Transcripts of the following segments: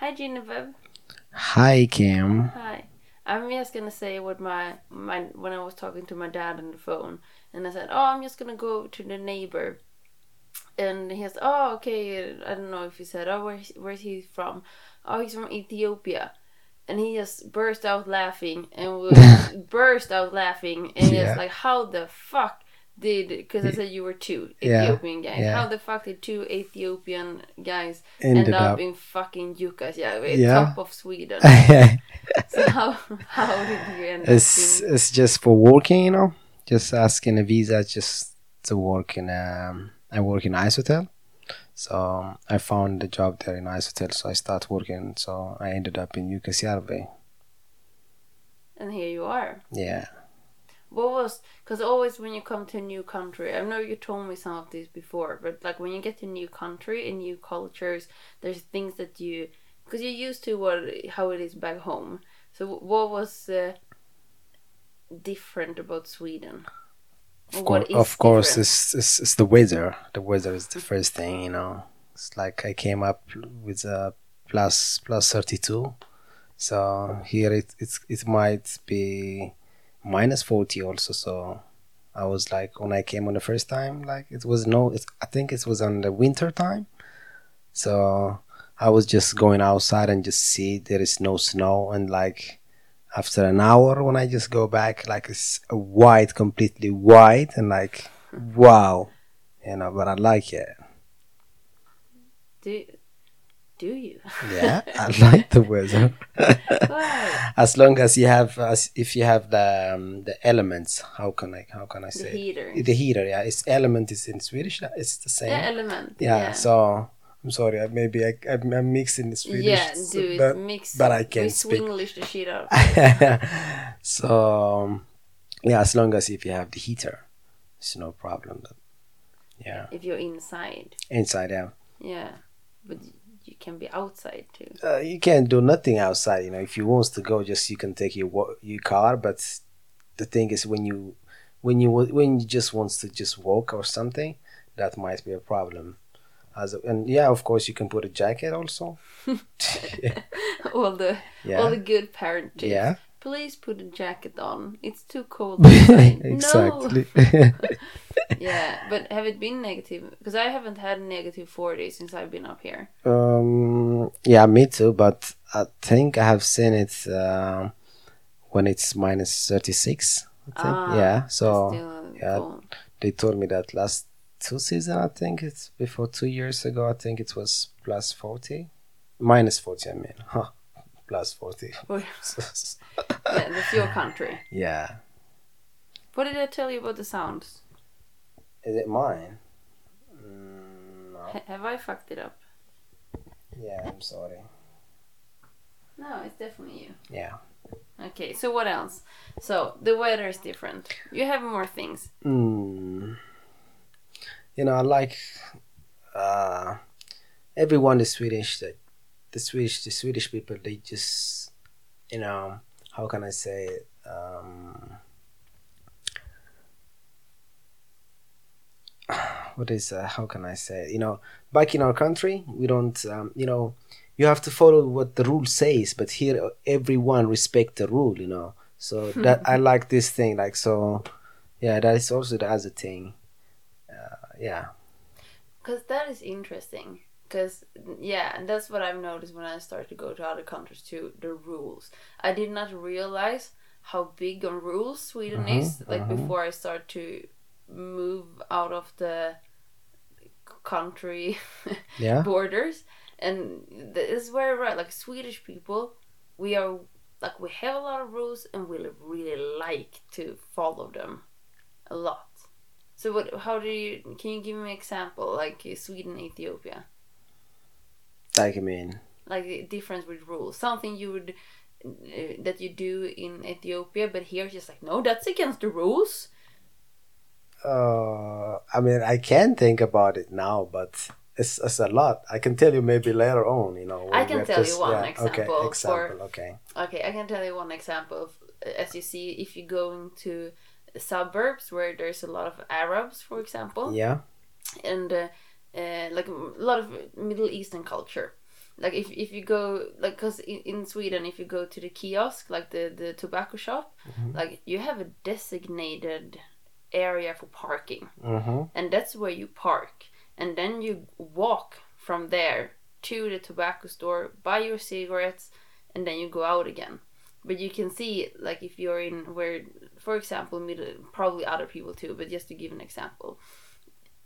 Hi, Genevieve. Hi, Kim. Hi. I'm just gonna say what my my when I was talking to my dad on the phone, and I said, "Oh, I'm just gonna go to the neighbor," and he said, "Oh, okay." I don't know if he said, "Oh, where where's he from?" Oh, he's from Ethiopia, and he just burst out laughing and burst out laughing and Yeah. just like, "How the fuck?" Did because I said you were two Yeah, Ethiopian guys. yeah. How the fuck did two Ethiopian guys Ended end up, up. in fucking Jukkasjärvi, Yeah. top of Sweden? So how how did you end it's up in it's just for working, you know. Just asking a visa just to work in. Um, I work in Ice Hotel, so I found a job there in Ice Hotel. So I start working. So I ended up in Jukkasjärvi. and here you are? Yeah. What was because always when you come to a new country, I know you told me some of this before, but like when you get to a new country and new cultures, there's things that you because you're used to what how it is back home. So what was uh, different about Sweden? Of, What of course, it's, it's it's the weather. The weather is the first thing, you know. It's like I came up with a plus plus thirty two, so here it it's it might be minus forty also. So I was like when I came on the first time, like it was no, it's, I think it was on the winter time, so I was just going outside and just see there is no snow and like after an hour when I just go back, like it's white, completely white, and like wow, you know. But I like it. Do do you? Yeah, I like the weather. As long as you have, as if you have the um, the elements. How can I? How can I say The heater. The heater. Yeah, it's element is in Swedish. yeah, It's the same. Yeah, element. yeah, So I'm sorry. I- Maybe I, I'm, I'm mixing the Swedish. yeah, do it. but- Mix. but I can't speak. Swinglish the shit out. so um, yeah, as long as if you have the heater, it's no problem. But, yeah, if you're inside. inside out. Yeah, but can be outside too. Uh, you can't do nothing outside. You know, if you wants to go, just you can take your your car. But the thing is, when you when you when you just wants to just walk or something, that might be a problem. As a, and yeah, of course, you can put a jacket also. all the Yeah. all the good parent tips. Yeah. Please put a jacket on. It's too cold exactly. Yeah, but have it been negative? Because I haven't had negative forty since I've been up here. Um, yeah, me too. But I think I have seen it uh, when it's minus thirty six. I think. Ah, yeah. So yeah. cold. they told me that last two season. I think it's before two years ago. I think it was plus forty, minus forty. I mean, huh, plus forty. Oh, yeah, that's your country. yeah. What did I tell you about the sounds? Is it mine? Mm, no. H- have I fucked it up? Yeah, I'm sorry. No, it's definitely you. Yeah. Okay, so what else? So the weather is different. You have more things. Mm. You know, I like uh, everyone is Swedish. That the Swedish, the Swedish people, they just, you know, how can I say it? Um, what is uh, how can I say it? You know, back in our country, we don't. Um, you know, you have to follow what the rule says, but here everyone respect the rule. You know, so that I like this thing. Like so, yeah, that is also the other thing. Uh, yeah. Because that is interesting. Because, yeah, and that's what I've noticed when I started to go to other countries too the rules. I did not realize how big on rules Sweden Mhm, is, like mhm. before I start to move out of the country Yeah. borders. And this is very right. Like, Swedish people, we are, like, we have a lot of rules and we really like to follow them a lot. So what? How do you? Can you give me an example, like Sweden, Ethiopia, Like I mean, like the difference with rules? Something you would uh, that you do in Ethiopia, but here just like no, that's against the rules. uh, I mean, I can think about it now, but it's, it's a lot. I can tell you maybe later on. You know, I can tell to you one yeah, example Okay, for- example. Okay. Okay, I can tell you one example. Of, as you see, if you go into suburbs where there's a lot of Arabs, for example, Yeah. and uh, uh, like a lot of Middle Eastern culture, like if if you go like because in, in Sweden if you go to the kiosk like the the tobacco shop like you have a designated area for parking. Mm-hmm. and that's where you park. And then you walk from there to the tobacco store buy your cigarettes and then you go out again. But you can see like if you're in where for example middle probably other people too but just to give an example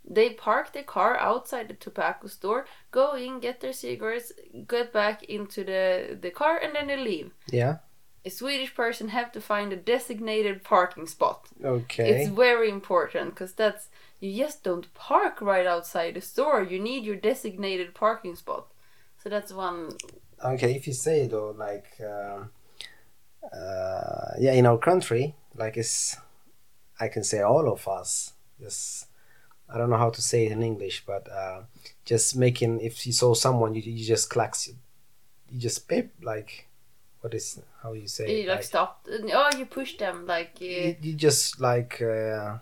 they park the car outside the tobacco store go in get their cigarettes get back into the the car and then they leave Yeah. a swedish person have to find a designated parking spot Okay. it's very important because that's you just don't park right outside the store. You need your designated parking spot. So that's one. okay. If you say though, like, um, uh, yeah, in our country, like it's, I can say all of us. Just, I don't know how to say it in English, but uh, just making. If you saw someone, you, you just clacks. You just beep like, what is how you say? You it? like stop. Oh, you push them like. Uh, you, you just like uh,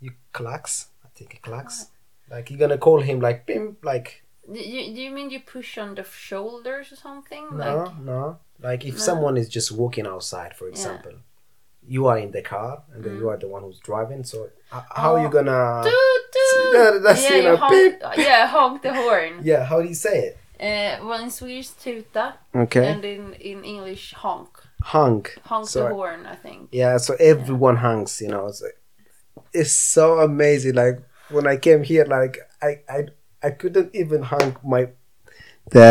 you clacks. I think it clacks. Like you're gonna call him like bim like do you, do you mean you push on the shoulders or something? no Like, no like if No. someone is just walking outside for example you are in the car and then Mm. you are the one who's driving so h- how Oh. you gonna toot, toot. Yeah, that's, yeah, you know, honk, beep. yeah, honk the horn. yeah how do you say it Uh, well, in Swedish, tuta, okay and in, in English, honk. honk Honk So- the horn, I think. yeah so everyone honks you know it's like it's so amazing like when i came here like i i i couldn't even honk my the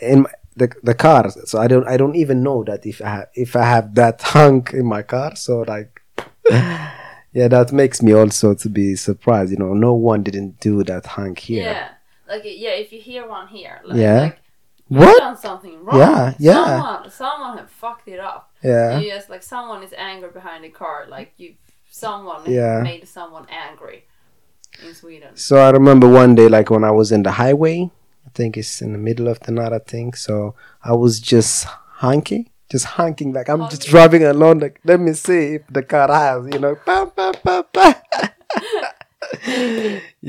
in my, the the car so i don't i don't even know that if i have, if i have that hunk in my car so like yeah that makes me also to be surprised you know no one didn't do that hunk here Yeah. Like, yeah, if you hear one here, like, Yeah. like what done something wrong. Yeah, yeah. Someone, someone have fucked it up. yeah You just like someone is angry behind the car. Like you, someone Yeah. made someone angry in Sweden. So I remember one day, like when I was in the highway, think it's in the middle of the night, I think. So I was just honking, just honking, like I'm just driving along, like let me see if the car has, you know, bam, bam, bam, bam.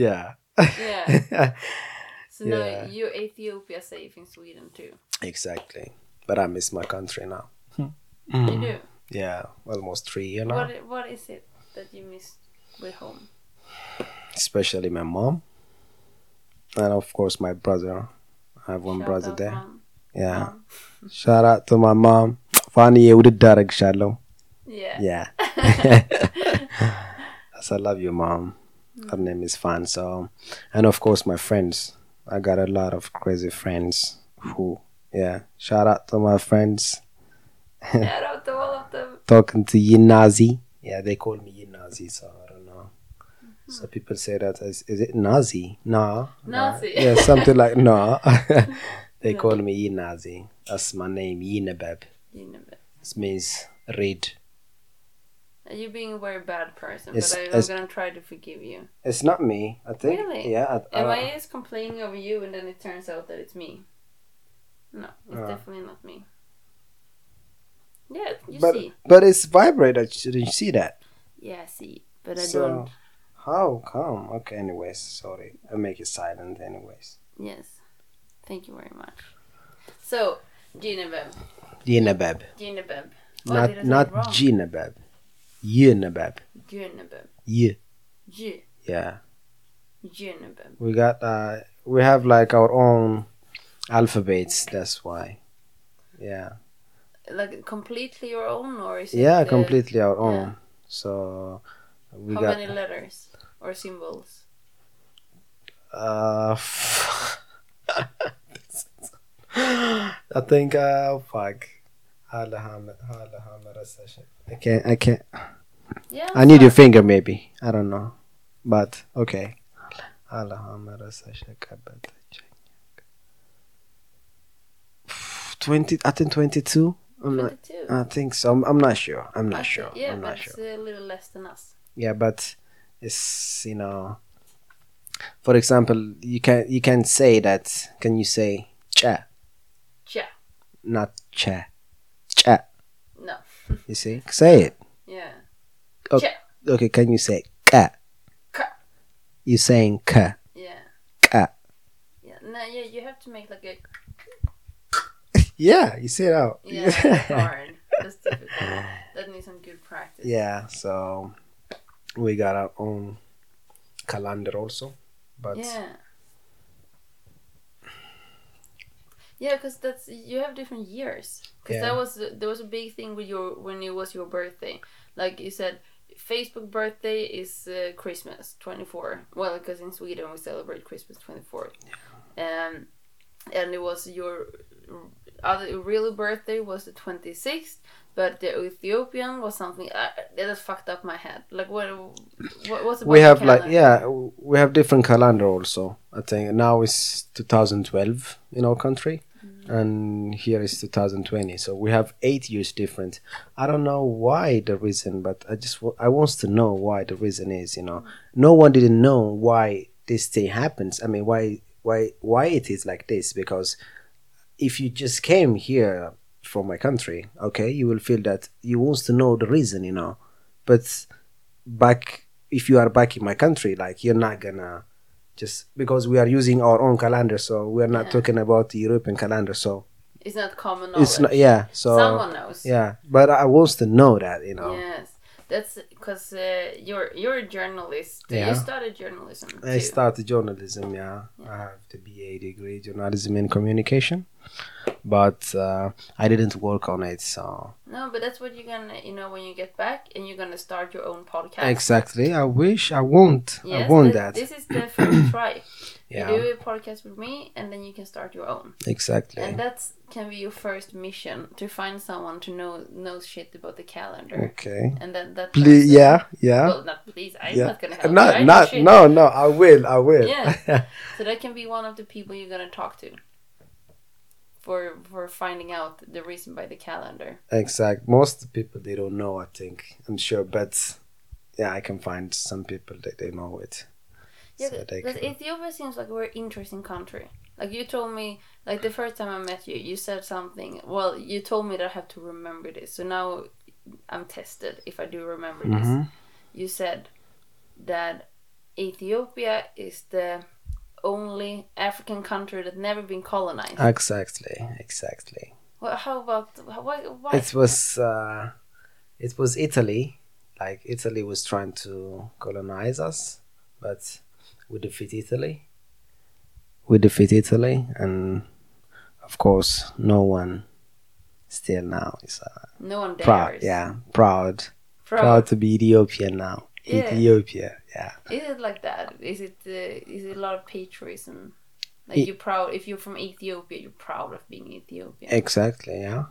yeah. Yeah. So Yeah. now you're Ethiopia safe in Sweden too. exactly. But I miss my country now. Hmm. You mm. do. Yeah, almost three years now. What What is it that you miss with home? Especially my mom, and of course my brother. I have one Shout brother out, there. Mom. Yeah. Mom. Shout out to my mom. Fanny ውድድ አደርግሻለሁ Yeah. Yeah. so I love you, mom. Her name is Fan. So, and of course, my friends. I got a lot of crazy friends who, yeah. Shout out to my friends. Shout out to all of them. Talking to Yinazi. Yeah, they call me Yinazi, so I don't know. so people say that as is it Nazi? Nah. Nazi. Yeah, something like no. they No. call me Yinazi. That's my name, Yinabeb. You know, but It means red. You're being a very bad person, It's- but I, I'm gonna try to forgive you. It's not me, I think. Really? Yeah. I, I Am I just complaining over you and then it turns out that it's me? No, it's Ah. definitely not me. Yeah, you but see. but it's vibrated. Didn't you see that? Yeah, I see. But I So- don't. How come? Okay. Anyways, sorry. I make it silent. Anyways. Yes. Thank you very much. So, Ginebeb. Yinabeb. Ginebeb. Oh, Not did I say not it wrong? Ginabeb. Yinabeb. Ginebeb. Y. G. Yeah. Ginebeb. We got uh we have like our own alphabets. That's why. Yeah. Like completely your own, or is it? Yeah. uh, Completely our own. yeah. So we How got many letters or symbols? uh. I think uh fuck. I can't. I can't. Yeah. I need your finger, maybe. I don't know, but okay. Twenty. I think twenty-two. I'm not. 22. I think so. I'm, I'm not sure. I'm not Okay, sure. Yeah, I'm but sure. it's a little less than us. Yeah, but it's you know. For example, you can you can say that. Can you say cha? Cha. Not cha. Cha. No. You see? Say it. Yeah. Cha. Okay. Can you say ka? Ka. You saying ka? Yeah. Ka. Yeah. No, yeah, you have to make like a Yeah, you see it out. Yeah, hard. That's difficult. That needs some good practice. yeah, so we got our own calendar also, but Yeah. Yeah, because that's you have different years. Because Yeah. that was there was a big thing with your when it was your birthday. Like you said, Facebook birthday is uh, Christmas twenty four. Well, because in Sweden we celebrate Christmas twenty fourth. Um, and it was your other real birthday was the twenty sixth. But the Ethiopian was something uh, that has fucked up my head. Like what? what what's about we have like yeah, we have different calendar also. I think now it's 2012 in our country, and here is 2020. So we have eight years different. I don't know why the reason, but I just I wants to know why the reason is. You know, no one didn't know why this thing happens. I mean, why why why it is like this because if you just came here from my country, okay, you will feel that you wants to know the reason, you know. But back if you are back in my country, like you're not gonna just because we are using our own calendar, so we're not Yeah. talking about the European calendar, so It's not common knowledge. it's not yeah, so Someone knows. yeah. But I wants to know that, you know. Yes, that's because uh, you're you're a journalist. Yeah. You studied journalism. I started journalism, yeah. I have the BA degree, journalism and communication, but uh, I didn't work on it, so No, but that's what you're gonna, you know, when you get back and you're gonna start your own podcast. exactly. I wish I won't. I Yes, want that. This is the first try. Yeah, You do a podcast with me, and then you can start your own. exactly. And that can be your first mission to find someone to know knows shit about the calendar. Okay. And then that. Please, person- yeah, yeah. Well, not please. I'm yeah. not gonna help. Not, you. Not, no, no. I will. I will. Yeah. So that can be one of the people you're gonna talk to. For for finding out the reason by the calendar. exact. Most people they don't know. I think. I'm sure, but yeah, I can find some people that they know it. Yeah, So because can- Ethiopia seems like a very interesting country. Like you told me, like the first time I met you, you said something. Well, you told me that I have to remember this. So now I'm tested if I do remember this. Mhm. You said that Ethiopia is the only African country that never been colonized. Exactly. Exactly. well, how about why? why? It was. Uh, it was Italy. Like Italy was trying to colonize us, but we defeat Italy. We defeat Italy, and of course, no one still now is uh, no one dares. proud. Yeah, proud. Proud. proud to be Ethiopian now. Yeah. Ethiopia, yeah. Is it like that? Is it uh, is it a lot of patriotism? Like E- you're proud if you're from Ethiopia, you're proud of being Ethiopian. Exactly, yeah.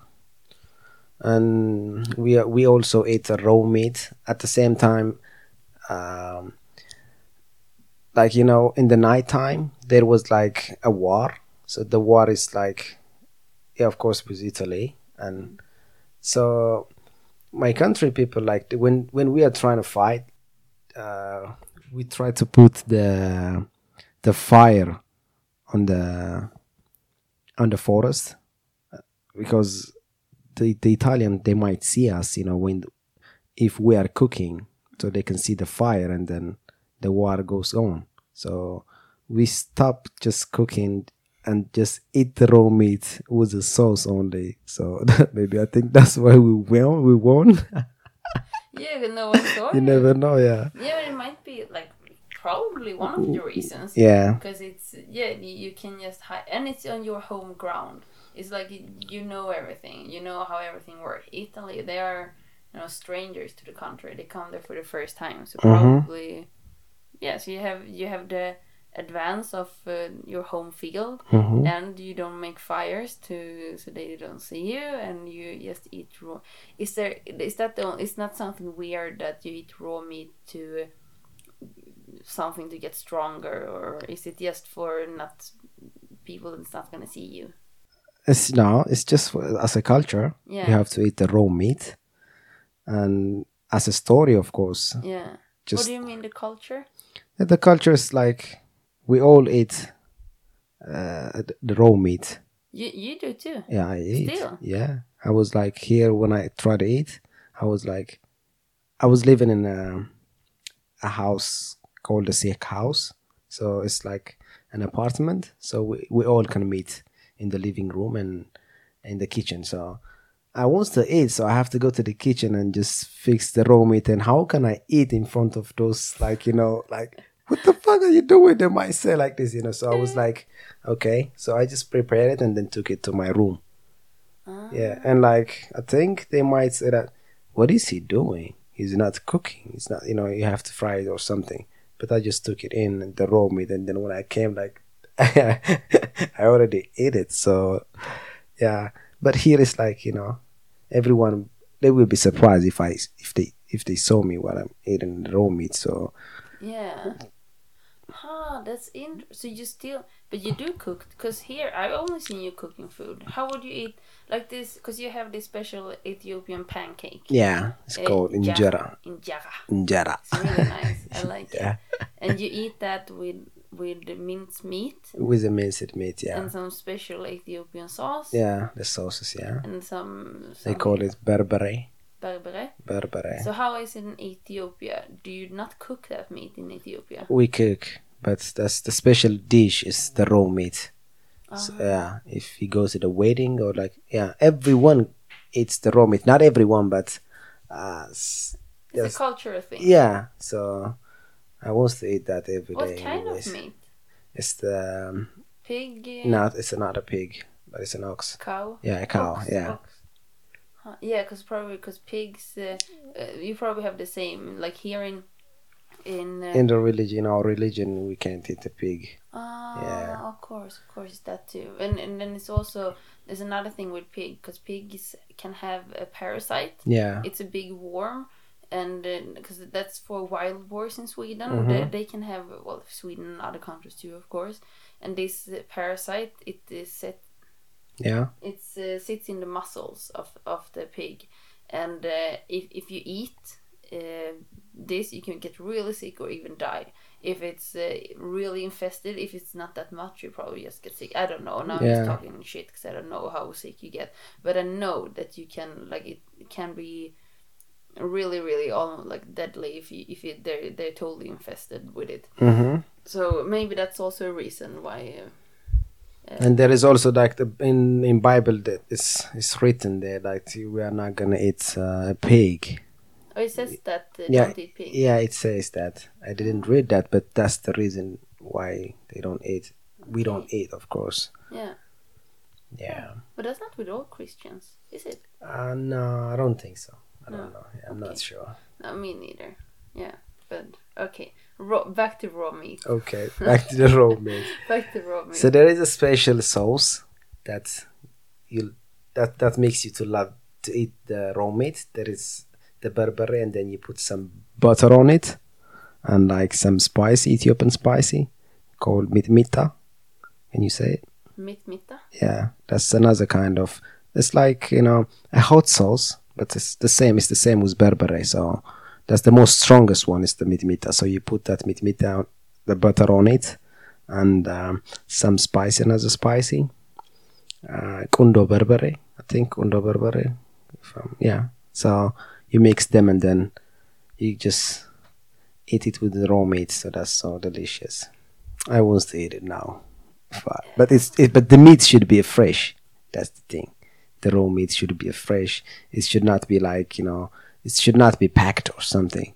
And we we also ate a raw meat at the same time. Um, like you know, in the night time there was like a war. So the war is like, yeah, of course, with Italy, and so my country people like when when we are trying to fight, uh, we try to put the the fire on the on the forest because the, the Italian they might see us, you know, when if we are cooking, so they can see the fire and then the war goes on. So we stop just cooking and just eat the raw meat with the sauce only. So maybe I think that's why we won. We won. Yeah, no one you never know, yeah. Yeah, it might be like probably one of the reasons. Yeah, Because it's yeah, you, you can just hide, and it's on your home ground. It's like you, you know everything. You know how everything works. Italy, they are you know strangers to the country. They come there for the first time, so Mhm. probably yes. you have you have the advance of uh, your home field, hmm and you don't make fires to so they don't see you, and you just eat raw. Is there is that the it's not something weird that you eat raw meat to something to get stronger, or is it just for not people that's not gonna see you? it's no, it's just as a culture. Yeah, You have to eat the raw meat, and as a story, of course. yeah. just, what do you mean the culture? the culture is like we all eat uh, the- raw meat. You you do too. Yeah, I eat. Still? Yeah, I was like here when I tried to eat. I was like, I was living in a a house called the Sick House. So it's like an apartment. So we, we all can meet in the living room and in the kitchen. So I want to eat, so I have to go to the kitchen and just fix the raw meat. And how can I eat in front of those, like, you know, like, what the fuck are you doing? They might say like this, you know. So I was like, okay. So I just prepared it and then took it to my room. Yeah. Ah. And like, I think they might say that, what is he doing? He's not cooking. He's not, you know, you have to fry it or something. But I just took it in, the raw meat. And then when I came, like, I already ate it. So, yeah. But here is like, you know, everyone they will be surprised if I if they if they saw me while I'm eating the raw meat. So Yeah. Huh, that's in. So you still, but you do cook because here I've only seen you cooking food. How would you eat like this? Because you have this special Ethiopian pancake. yeah, it's Eh, called injera. Injera. Injera. It's really nice. I like Yeah. it. And you eat that with with the minced meat With the minced meat, yeah. and some special Ethiopian sauce. Yeah, the sauces, yeah. And some, They call it berbere. berbere. Berbere. So how is it in Ethiopia? Do you not cook that meat in Ethiopia? we cook, but that's the special dish is the raw meat. So, Ah. yeah, if you go to the wedding or like yeah, everyone eats the raw meat. Not everyone, but uh, It's a cultural thing. yeah. So I want to eat that every day. What kind anyways. of meat? It's the um, Pig? not. It's not a pig, but it's an ox. Cow? Yeah, a cow. Ox, yeah, ox. Huh, yeah, because probably because pigs, uh, uh, you probably have the same. Like here in in. Uh, in the religion, our religion, we can't eat a pig. ah, yeah. of course, of course, that too. And and then it's also there's another thing with pig because pigs can have a parasite. Yeah, It's a big worm. And because that's for wild boars in Sweden, Mhm. they, they can have well Sweden and other countries too, of course. And this uh, parasite, it is set yeah, it uh, sits in the muscles of, of the pig and uh, if, if you eat uh, this you can get really sick or even die. If it's uh, really infested if it's not that much you probably just get sick. I don't know. Now i'm just talking shit because i don't know how sick you get. But i know that you can like it can be really really almost like deadly if you if you, they're they're totally infested with it. Hmm so maybe that's also a reason why uh, And there is also like the in in Bible that is is written there like we are not gonna eat uh, a pig. Oh it says that uh, Yeah, don't eat pig yeah, it says that. I didn't read that, but that's the reason why they don't eat. We don't eat, of course. yeah Yeah. But that's not with all Christians, is it? Uh, no, I don't think so. I don't know. Yeah, I'm Okay. not sure. No, me neither. Yeah, but okay. Raw, back to raw meat. Okay, back to the raw meat. Back to raw meat. So there is a special sauce that you that that makes you to love to eat the raw meat. There is the berbere, and then you put some butter on it, and like some spicy Ethiopian spicy called mitmita. Can you say it? Mitt mitta. Yeah, that's another kind of. It's like you know a hot sauce, but it's the same. It's the same with berbere. So that's the most strongest one. Is the mitmita. So you put that mitmita, the butter on it, and um, some spice, another spicy. Uh, kundo berbere, I think kundo berbere. From yeah. So you mix them and then you just eat it with the raw meat. So that's so delicious. I want to eat it now. But, but it's it, but the meat should be fresh. That's the thing. The raw meat should be fresh. It should not be like you know. It should not be packed or something.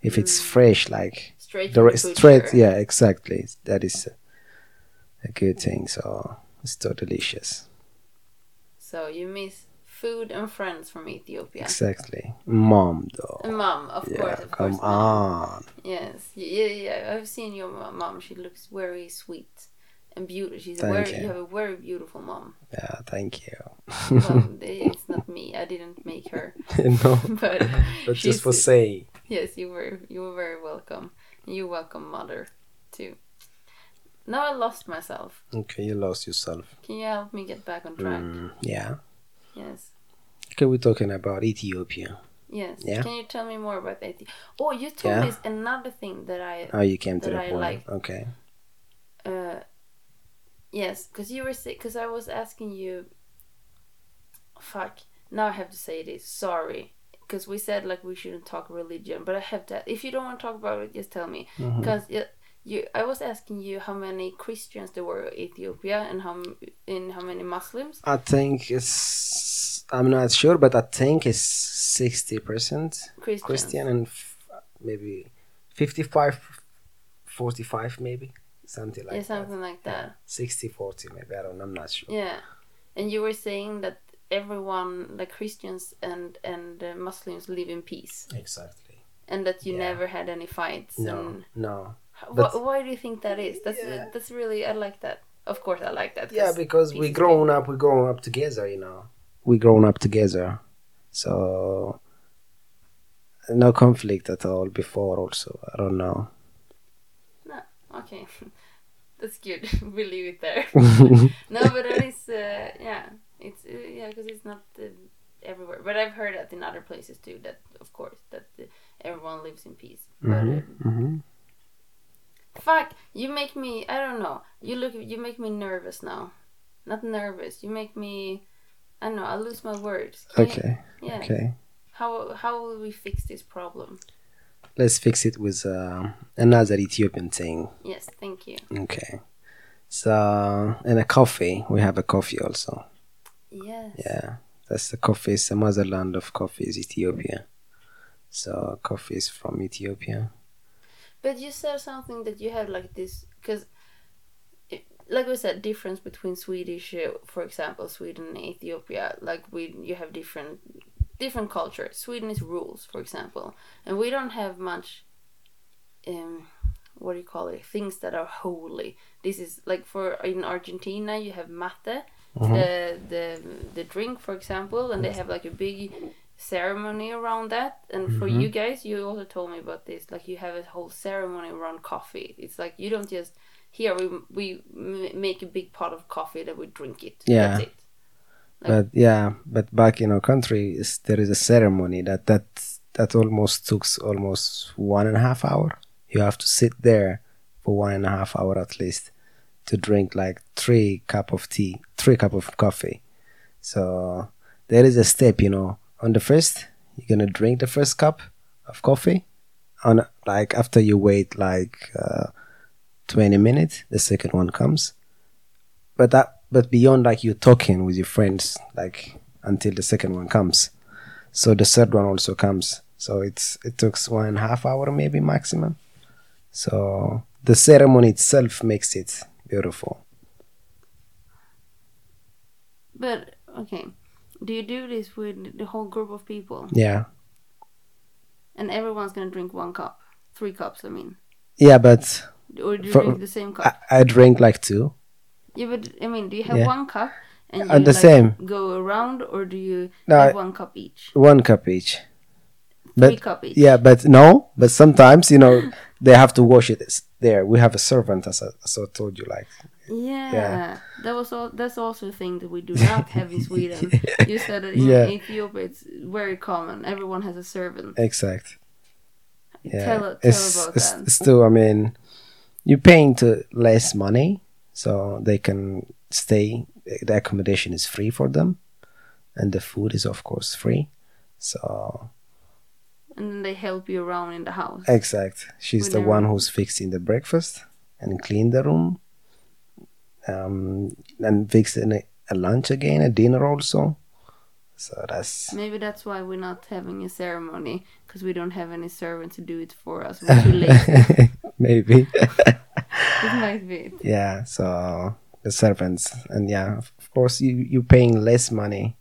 If it's mm. fresh, like Straight the from re- the straight, yeah, exactly. That is a, a good thing. So it's so delicious. So you miss food and friends from Ethiopia. Exactly, mom though. Mom, of yeah, course, of come course. mom. on. Yes, yeah, yeah. I've seen your mom. She looks very sweet and beautiful. She's Thank very. you. You have a very beautiful mom. Yeah, thank you. Well, it's not me. I didn't make her, no, but but just for saying. Yes, you were you were very welcome. You welcome mother too. Now I lost myself. Okay, you lost yourself. Can you help me get back on track? Mm, yeah. Yes. Okay, we're talking about Ethiopia. Yes. Yeah. Can you tell me more about Ethiopia? Oh, you told Yeah. me another thing that I Oh, you came to the I point. like. Okay. uh yes, because you were sick. Because I was asking you. Fuck. Now I have to say this. Sorry. Because we said like we shouldn't talk religion, but I have to. If you don't want to talk about it, just tell me. Because you I was asking you how many Christians there were in Ethiopia and how in how many Muslims. I think it's. I'm not sure, but I think it's sixty percent Christian and f- maybe 55, 45 maybe something like that. yeah, that. something like that. 60, 40 maybe. I don't. know. I'm not sure. Yeah, and you were saying that everyone, like Christians and and uh, Muslims, live in peace, Exactly. and that you Yeah. never had any fights. No, no. But- wh- why do you think that is? That's Yeah. that's really I like that. Of course, I like that. Yeah, because we grown up. We grown up together. You know, we grown up together. So no conflict at all before. Also, I don't know. No, Okay, that's good. we leave it there. no, but that is uh, yeah, it's uh, yeah because it's not uh, everywhere. But I've heard that in other places too. That of course that uh, everyone lives in peace. But Mhm, uh, mhm. fuck, you make me. I don't know. You look. You make me nervous now. Not nervous. You make me. I don't know. I lose my words. Can you- Okay. yeah. Okay. How how will we fix this problem? Let's fix it with uh, another Ethiopian thing. Yes, thank you. Okay. So in a coffee, we have a coffee also. Yes. Yeah, that's the coffee. It's the motherland of coffee is Ethiopia. So coffee is from Ethiopia. But you said something that you have like this because, like we said, difference between Swedish, uh, for example, Sweden and Ethiopia. Like we, you have different different culture. Sweden is rules, for example, and we don't have much. Um, what do you call it? Things that are holy. This is like for in Argentina, you have mate, the the the drink, for example, and they have like a big ceremony around that. And for you guys, you also told me about this. Like you have a whole ceremony around coffee. It's like you don't just here we we make a big pot of coffee that we drink it. Yeah. That's it. Like- but yeah, but back in our country, is there is a ceremony that that that almost took almost one and a half hour. You have to sit there for one and a half hour at least to drink like three cup of tea, three cup of coffee. So there is a step, you know. On the first, you're gonna drink the first cup of coffee. On like after you wait like uh, twenty minutes, the second one comes. But that, but beyond like you talking with your friends, like until the second one comes. So the third one also comes. So it's it took one and a half hour maybe maximum. So the ceremony itself makes it beautiful. But okay, do you do this with the whole group of people, Yeah. and everyone's gonna drink one cup, three cups? I mean, Yeah, but or do you For- drink the same cup? I, I drink like two. Yeah, but I mean, do you have Yeah. one cup and you the like, same. go around, or do you No, have one cup each? One cup each. Three But cup each. yeah, but no, but sometimes, you know, they have to wash it there. We have a servant as I, as I told you like. Yeah, Yeah. that was all. That's also a thing that we do not have in Sweden. You said that in Yeah. Ethiopia it's very common. Everyone has a servant. Exact. Yeah. Tell, tell it's, about it's, that. still, I mean, you're paying to less money, so they can stay. The accommodation is free for them, and the food is of course free. So And then they help you around in the house. exact. She's With the one everything. who's fixing the breakfast and clean the room, um, and fixing a lunch again, a dinner also. So that's Maybe that's why we're not having a ceremony because we don't have any servant to do it for us. We're too lazy. maybe. it might be. it. yeah so the servants and yeah of course you you're paying less money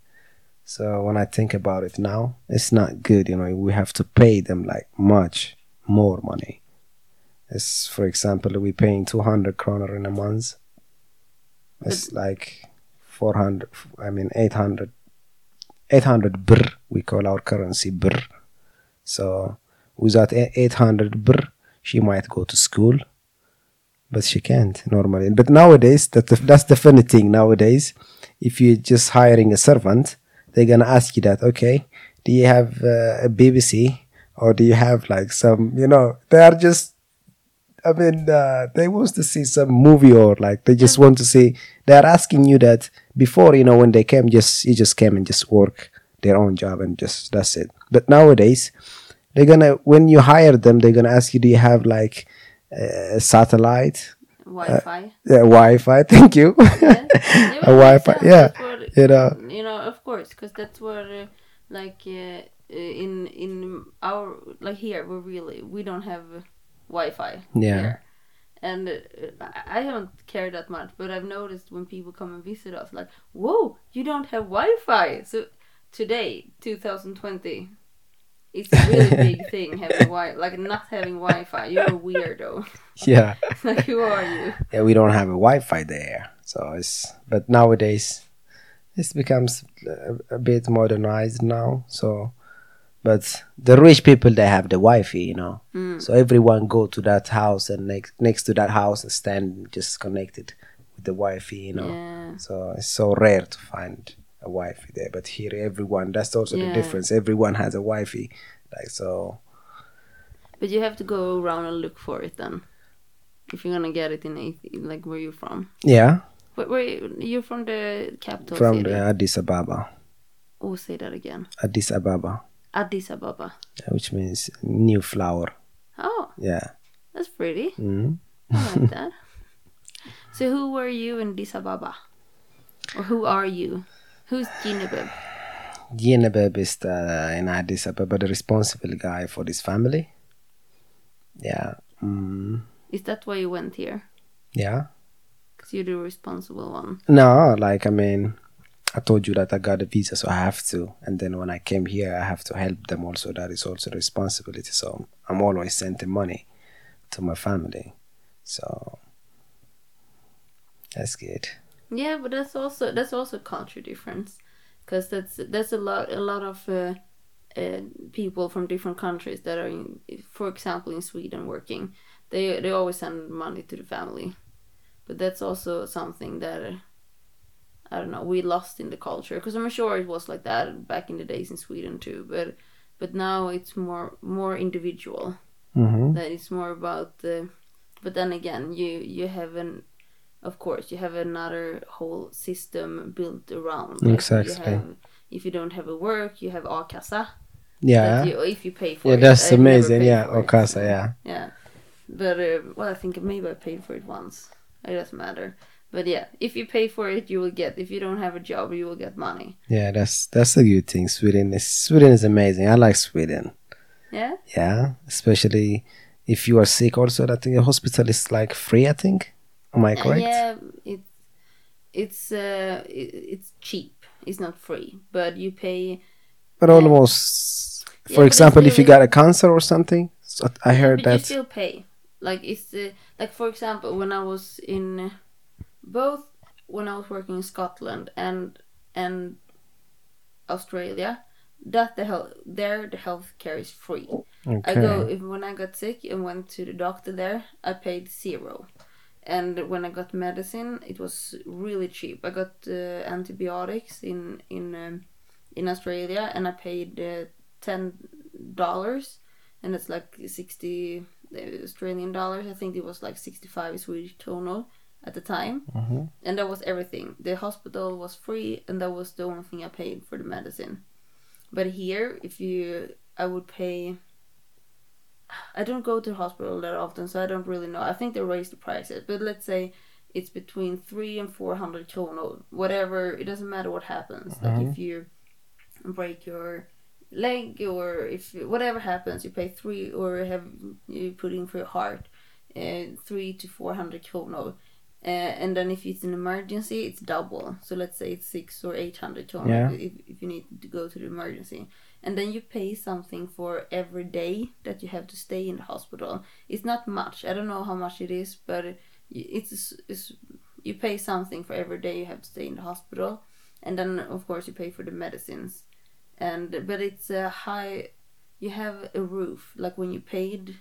so when i think about it now it's not good you know we have to pay them like much more money it's for example we're paying 200 kroner in a month it's like 400 i mean 800 800 birr we call our currency birr so without e- 800 birr she might go to school but she can't normally. But nowadays, that that's the funny thing. Nowadays, if you're just hiring a servant, they're gonna ask you that. Okay, do you have uh, a BBC or do you have like some? You know, they are just. I mean, uh, they want to see some movie or like they just want to see. They are asking you that before. You know, when they came, just you just came and just work their own job and just that's it. But nowadays, they're gonna when you hire them, they're gonna ask you, do you have like uh, satellite, Wi-Fi. uh, Wi-Fi. Thank you. Yeah, a Wi-Fi. Yeah, what- you know. you know, of course, because that's where, uh, like, uh, uh, in in our like here, we really we don't have Wi-Fi. Yeah. Here. And uh, I I don't care that much, but I've noticed when people come and visit us, like, whoa, you don't have Wi-Fi. So today, 2020, it's a really big thing having Wi, like not having Wi-Fi. You're a weirdo. Yeah, like, who are you? yeah. We don't have a Wi-Fi there, so it's. But nowadays, it becomes a, a bit modernized now. So, but the rich people they have the Wi-Fi, you know. Mm. So everyone go to that house and next next to that house and stand just connected with the Wi-Fi, you know. Yeah. So it's so rare to find a Wi-Fi there. But here, everyone. That's also the difference. Everyone has a Wi-Fi, like so. But you have to go around and look for it then. If you're gonna get it in Ath- like where you're from. Yeah, Where, where you, you're from the capital from city. the Addis Ababa. Oh, say that again. Addis Ababa, Addis Ababa. which means new flower. Oh, Yeah. that's pretty. hmm I like that. So who were you in Addis Ababa? Or who are you? Who's Ginebeb? Yinabeb is the, in Addis Ababa the responsible guy for this family. Yeah. Mm, Is that why you went here? yeah. Because you're the responsible one. No, like I mean, I told you that I got a visa, so I have to. And then when I came here, I have to help them also. That is also the responsibility. So I'm always sending money to my family. So that's good. Yeah, but that's also that's also culture difference, because that's that's a lot a lot of uh, uh, people from different countries that are, in, for example, in Sweden working. They they always send money to the family, but that's also something that I don't know we lost in the culture. Because I'm sure it was like that back in the days in Sweden too, but but now it's more more individual hmm that it's more about the but then again you you have an of course you have another whole system built around Like, Exactly. you have, if you don't have a work you have a-kassa Yeah. you, if you pay for Yeah, it that's I've amazing. Yeah, a-kassa, yeah. yeah but uh, well i think maybe i paid for it once it doesn't matter but yeah if you pay for it you will get if you don't have a job you will get money Yeah, that's that's a good thing. Sweden is Sweden is amazing. I like Sweden. yeah Yeah, especially if you are sick. Also, I think the hospital is like free. I think. Am I correct? Yeah, it, it's uh, it, it's cheap. It's not free, but you pay. But almost. Yeah, For example, if you got a cancer or something, so I heard but you that. still pay. Like it's uh, like for example, when I was in uh, both when I was working in Scotland and and Australia, that the health there the healthcare is free. I go Okay. if when I got sick and went to the doctor there, I paid zero. And when I got medicine, it was really cheap. I got uh, antibiotics in in um, in Australia, and I paid uh, ten dollars, and it's like sixty uh, Australian dollars. I think it was like sixty five Swedish kronor at the time, Mhm. and that was everything. The hospital was free, and that was the only thing I paid for the medicine. But here, if you, I would pay. I don't go to the hospital that often, so I don't really know. I think they raised the prices, but let's say it's between three and four hundred kronor, whatever. It doesn't matter what happens. Like if you break your leg or if whatever happens, you pay three or have you put in for your heart, uh, three to four hundred kronor. Uh, and then if it's an emergency, it's double. So let's say it's six or eight hundred kronor Yeah. if, if you need to go to the emergency. And then you pay something for every day that you have to stay in the hospital. It's not much. I don't know how much it is, but it's, it's you pay something for every day you have to stay in the hospital. And then of course you pay for the medicines. And but it's a high. You have a roof like when you paid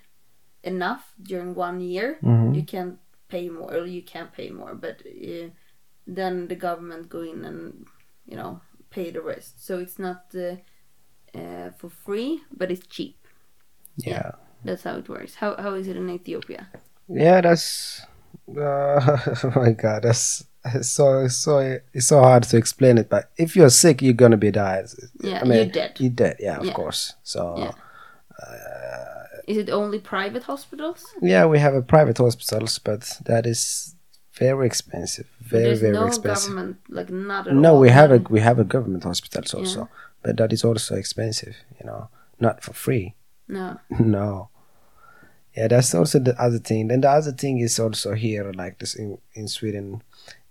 enough during one year Mhm. you can pay more or you can't pay more but uh, then the government go in and you know pay the rest so it's not uh, uh, for free but it's cheap Yeah. that's how it works how, how is it in ethiopia Yeah, that's. Uh, oh my God, that's it's so so it's so hard to explain it. But if you're sick, you're gonna be dead. Yeah, I mean, you're dead. You're dead. Yeah, of Yeah. course. So Yeah. Is it only private hospitals? Yeah, we have a private hospitals, but that is very expensive. Very There's very no expensive. government, like not at No, all. we have a we have a government hospitals also, Yeah. but that is also expensive. You know, not for free. No. no. Yeah, that's also the other thing. Then the other thing is also here, like this in, in Sweden,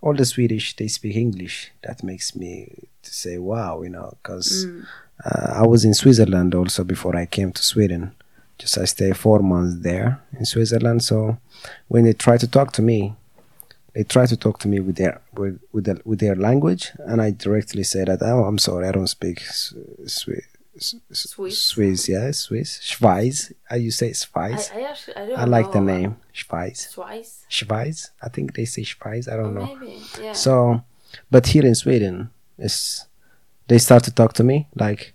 all the Swedish they speak English. That makes me to say wow, you know, because Mm. uh, I was in Switzerland also before I came to Sweden. Just I stay four months there in Switzerland. So when they try to talk to me, they try to talk to me with their with with, the, with their language, and I directly say that oh, I'm sorry, I don't speak Swiss. Swiss. Swiss, yeah, Swiss. Schweiz. How you say I, Schweiz? I actually I don't I, like the name Schweiz. Twice. Schweiz. I think they say Schweiz. I Oh, don't know. maybe. Yeah. So, but here in Sweden, is they start to talk to me like,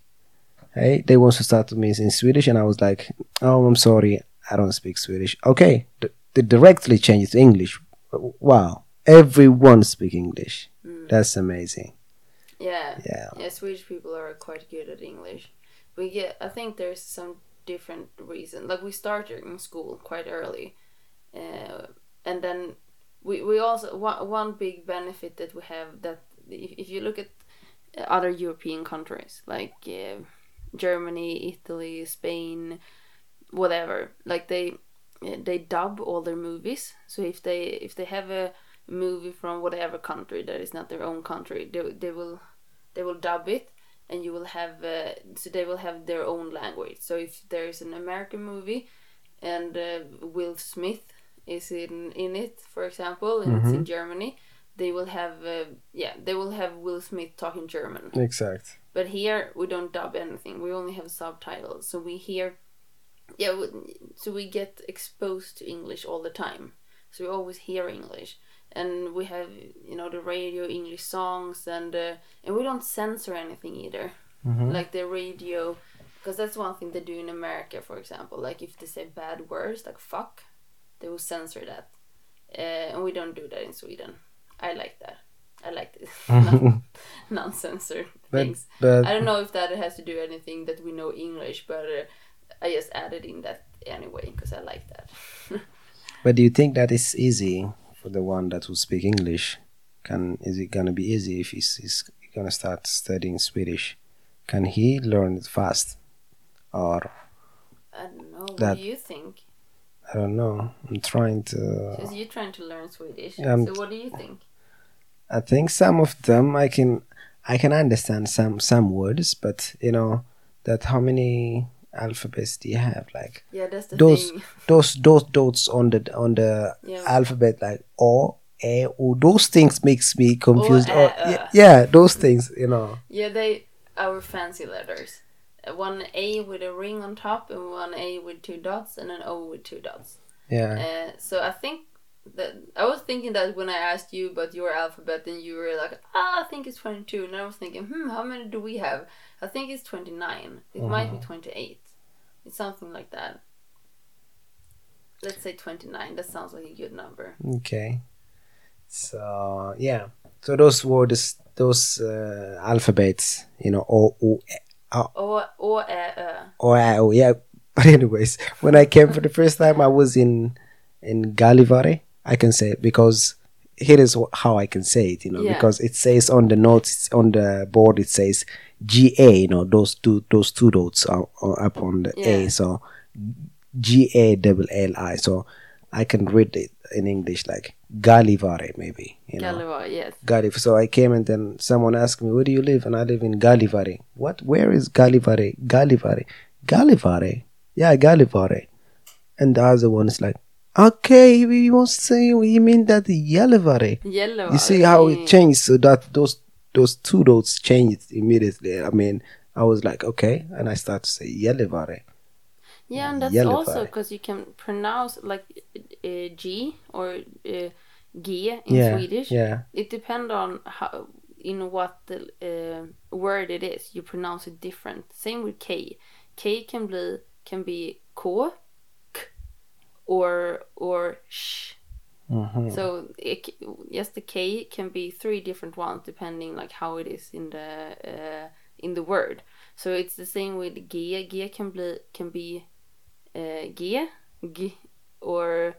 hey, they want to start to me in Swedish, and I was like, oh, I'm sorry, I don't speak Swedish. Okay, D- they directly change it to English. Wow, everyone speak English. Mm. That's amazing. yeah. Yeah. Yeah, Swedish people are quite good at English. We get, I think there's some different reason. Like we started in school quite early, uh, and then we we also one one big benefit that we have that if, if you look at other European countries like uh, Germany, Italy, Spain, whatever, like they they dub all their movies. So if they if they have a movie from whatever country that is not their own country, they they will they will dub it and you will have uh, so they will have their own language. So if there's an american movie and uh, will smith is in in it for example and it's in germany they will have uh, yeah they will have will smith talking german. Exact. but here we don't dub anything. We only have subtitles. So we hear yeah we- so we get exposed to english all the time. So we always hear english. And we have you know the radio english songs and uh, and we don't censor anything either. Like the radio because that's one thing they do in america for example. Like if they say bad words like fuck they will censor that. Uh, and we don't do that in sweden i like that i like this non-censored But things but I don't know if that has to do anything that we know English, but uh, I just added in that anyway because I like that. but do you think that is easy for the one that will speak English? Can is it gonna be easy if he's, he's gonna start studying Swedish? Can he learn it fast, or I don't know. What do you think? I don't know. I'm trying to. Because you're trying to learn Swedish. So what do you think? I think some of them I can I can understand some some words, but you know that how many alphabets do you have? Like Yeah, that's the those thing. those those dots on the on the Yeah. alphabet like o a o those things makes me confused. O, Oh, ä, yeah, yeah, those things you know. Yeah, they our fancy letters. Uh, One A with a ring on top, and one A with two dots, and an O with two dots. Yeah, Uh, so I think that I was thinking that when I asked you about your alphabet, and you were like, "Ah, I think it's 22," and I was thinking, "Hmm, how many do we have?" I think it's 29. It might be 28. It's something like that. Let's say 29. That sounds like a good number. okay. So yeah, so those were words, those uh, alphabets, you know, o o O, O, Ä, Ö. Oh, oh yeah. But anyways, when I came for the first time, I was in in Gallivare. I can say it because here is how I can say it. You know, Yeah. because it says on the notes on the board it says G A. You know, those two those two dots are, are up on the Yeah. A. So G A double L I. So I can read it in English like Galivare maybe. You know. Gallivare, yes. Gallivare. So I came and then someone asked me, "Where do you live?" And I live in Galivare. What? Where is Galivare? Galivare. Galivare. Yeah, Galivare. And the other one is like, "Okay, we won't say. You mean that Gallivare?" Yellow. You see how it changed? So that those those two dots changed immediately. I mean, I was like, "Okay," and I start to say Gallivare. Yeah, and that's also because you can pronounce like uh, G or uh, G in yeah, Swedish. yeah, It depends on how in what the uh, word it is. You pronounce it different. Same with K. K can be can be K or or sh. hmm So it, yes, the K can be three different ones depending like how it is in the uh, in the word. So it's the same with G. G can be can be uh, G, G, or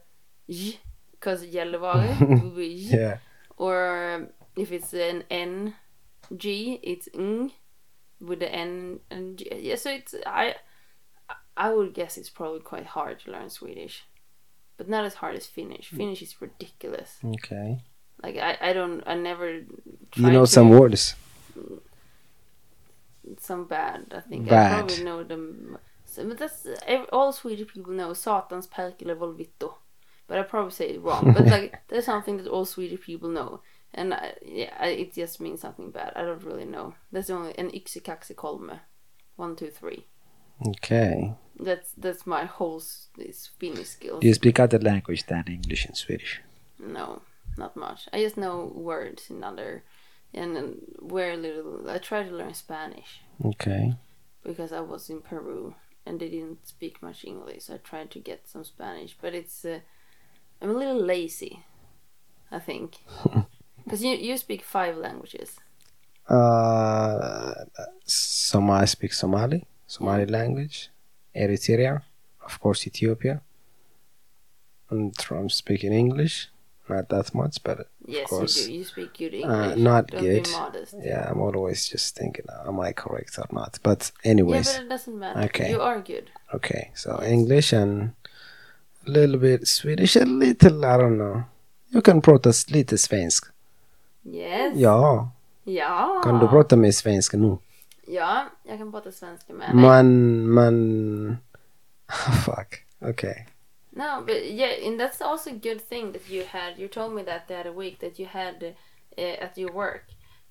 J, because Gällivare, would be J. Yeah. Or if it's an N, G, it's ng with the N and G. Yeah, so it's I, I would guess it's probably quite hard to learn Swedish, but not as hard as Finnish. Mm. Finnish is ridiculous. Okay. Like I, I don't, I never. You know some words. some bad. I think I Bad. probably know them. So, but that's all Swedish people know. Satans perkele volvitto. But I probably say it wrong. But like that's something that all Swedish people know, and I, yeah, I, it just means something bad. I don't really know. That's the only an yxikaxi kolme, one two three. Okay. That's that's my whole s- this Finnish skills. Do you speak other language than English and Swedish? No, not much. I just know words in other, and very little. I try to learn Spanish. Okay. because I was in Peru and they didn't speak much English. So I tried to get some Spanish, but it's uh, I'm a little lazy, I think, because you you speak five languages. Uh, Somali speak Somali, Somali language, Eritrea, of course Ethiopia. And I'm speaking English, not that much, but Yes, course. you do. You speak good Uh, English. not Don't good. yeah, I'm always just thinking, am I correct or not? But anyways, Yeah, but it doesn't matter. Okay. You are good. okay. So Yes. English and a little bit Swedish, a little, I don't know. You can prata lite svensk. Yes. Ja, Ja. kan du prata med svenska nu? Ja, jag kan prata svenska med dig. Man, man... Fuck. Okay. No, but yeah, and that's also a good thing that you had. You told me that the other week that you had uh, at your work.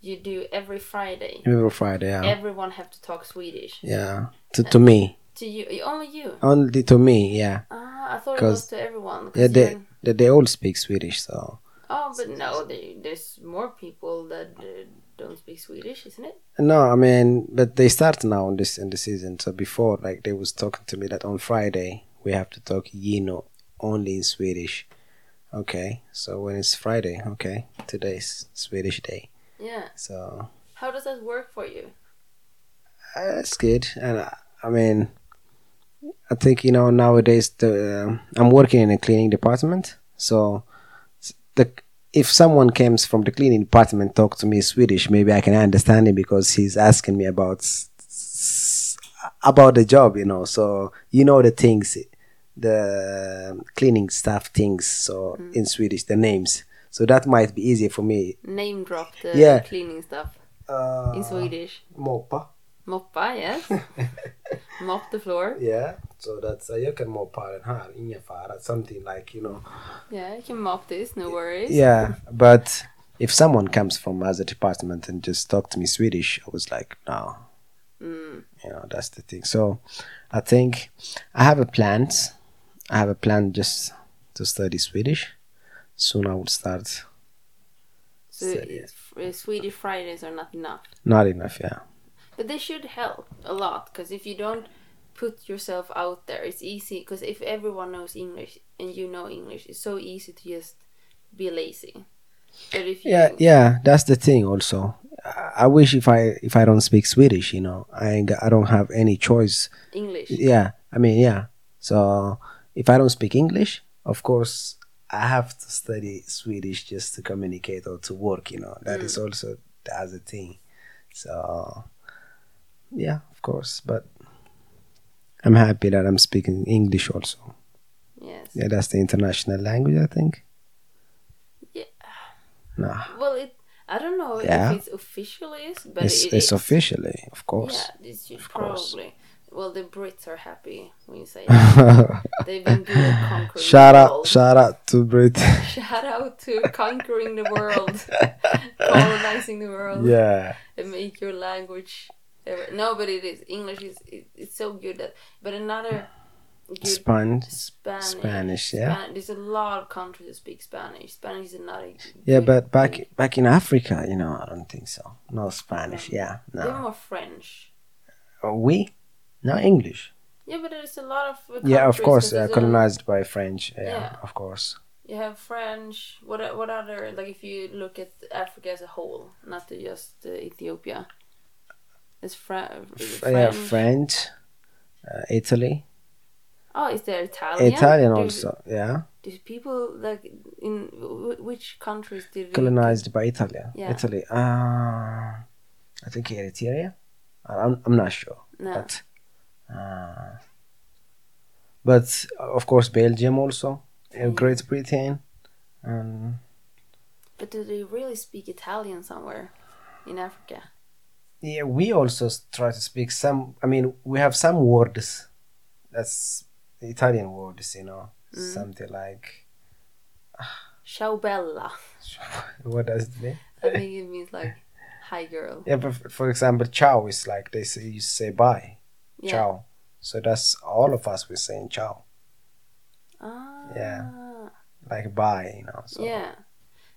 You do every Friday. Every Friday, yeah. Everyone have to talk Swedish Yeah. To, to me. to you. Only you. Only to me, yeah. Ah, I thought it was to everyone. Yeah, they, they, they all speak Swedish, so... Oh, but no, they, there's more people that uh, don't speak Swedish, isn't it? No, I mean, but they start now in this in the season. So before, like, they was talking to me that on Friday we have to talk Yino only in Swedish. Okay, so when it's Friday, okay, today's Swedish day. Yeah. So How does that work for you? uh, it's good, and I, I mean, I think you know nowadays the um I'm working in a cleaning department, so the if someone comes from the cleaning department talk to me Swedish, maybe I can understand him because he's asking me about about the job, you know. So you know the things, the cleaning staff things. So in Swedish, the names. So that might be easier for me. Name drop the Yeah. cleaning stuff Uh, in Swedish. Moppa. Moppa, yes. Mop the floor. Yeah, so that's uh, jag kan and den in your fara. Something like, you know. Yeah, you can mop this, no worries. Yeah, but if someone comes from other department and just talk to me Swedish, I was like, no, Mm. you know, that's the thing. So I think I have a plan. I have a plan just to study Swedish. Soon I will start. So Swedish Fridays are not enough. Not enough, yeah. But they should help a lot because if you don't put yourself out there, it's easy. Because if everyone knows English and you know English, it's so easy to just be lazy. But if you, Yeah, yeah, that's the thing. Also, I, wish if I if I don't speak Swedish, you know, I I don't have any choice English, yeah i mean yeah so if i don't speak english of course i have to study swedish just to communicate or to work you know That is mm. also the other thing so yeah of course but i'm happy that i'm speaking english also yes. yeah that's the international language i think Yeah. nah Well, it. I don't know Yeah. if it's officially but it's, it it's is. officially of course Yeah, this should Of course. Well, the Brits are happy when you say that. They've been good at conquering shout the out world. shout out to brit Shout out to conquering the world, colonizing the world, yeah and make your language. Ever- No, but it is English is it, it's so good that. But another good Spanish Spanish. Spanish, yeah. Span- there's a lot of countries that speak Spanish. Spanish is not a. Yeah, but back thing. back in Africa, you know, I don't think so. No Spanish. Yeah, they're no. more French. Oh, we? not English. Yeah, but there's a lot of. uh, Yeah, of course, uh, colonized by French. Yeah, Yeah. of course. You have French. What what other like if you look at Africa as a whole, not just uh, Ethiopia. There's Fra- French. yeah, French, uh, Italy. Oh, is there Italian? Italian also. Yeah, Do people like in which countries did colonized by Italy. Yeah. Italy. Uh, I think Eritrea. I'm I'm not sure, No. but uh, but uh, of course Belgium also, and Yeah. Great Britain, and But do they really speak Italian somewhere in Africa? Yeah, we also try to speak some. I mean, we have some words that's Italian words, you know, Mm. something like Ciao bella. what does it mean? I think it means like hi girl. Yeah, but for example, ciao is like they say you say bye, Yeah. ciao. So that's all of us we're saying ciao, Ah. Yeah. like bye, you know. So Yeah.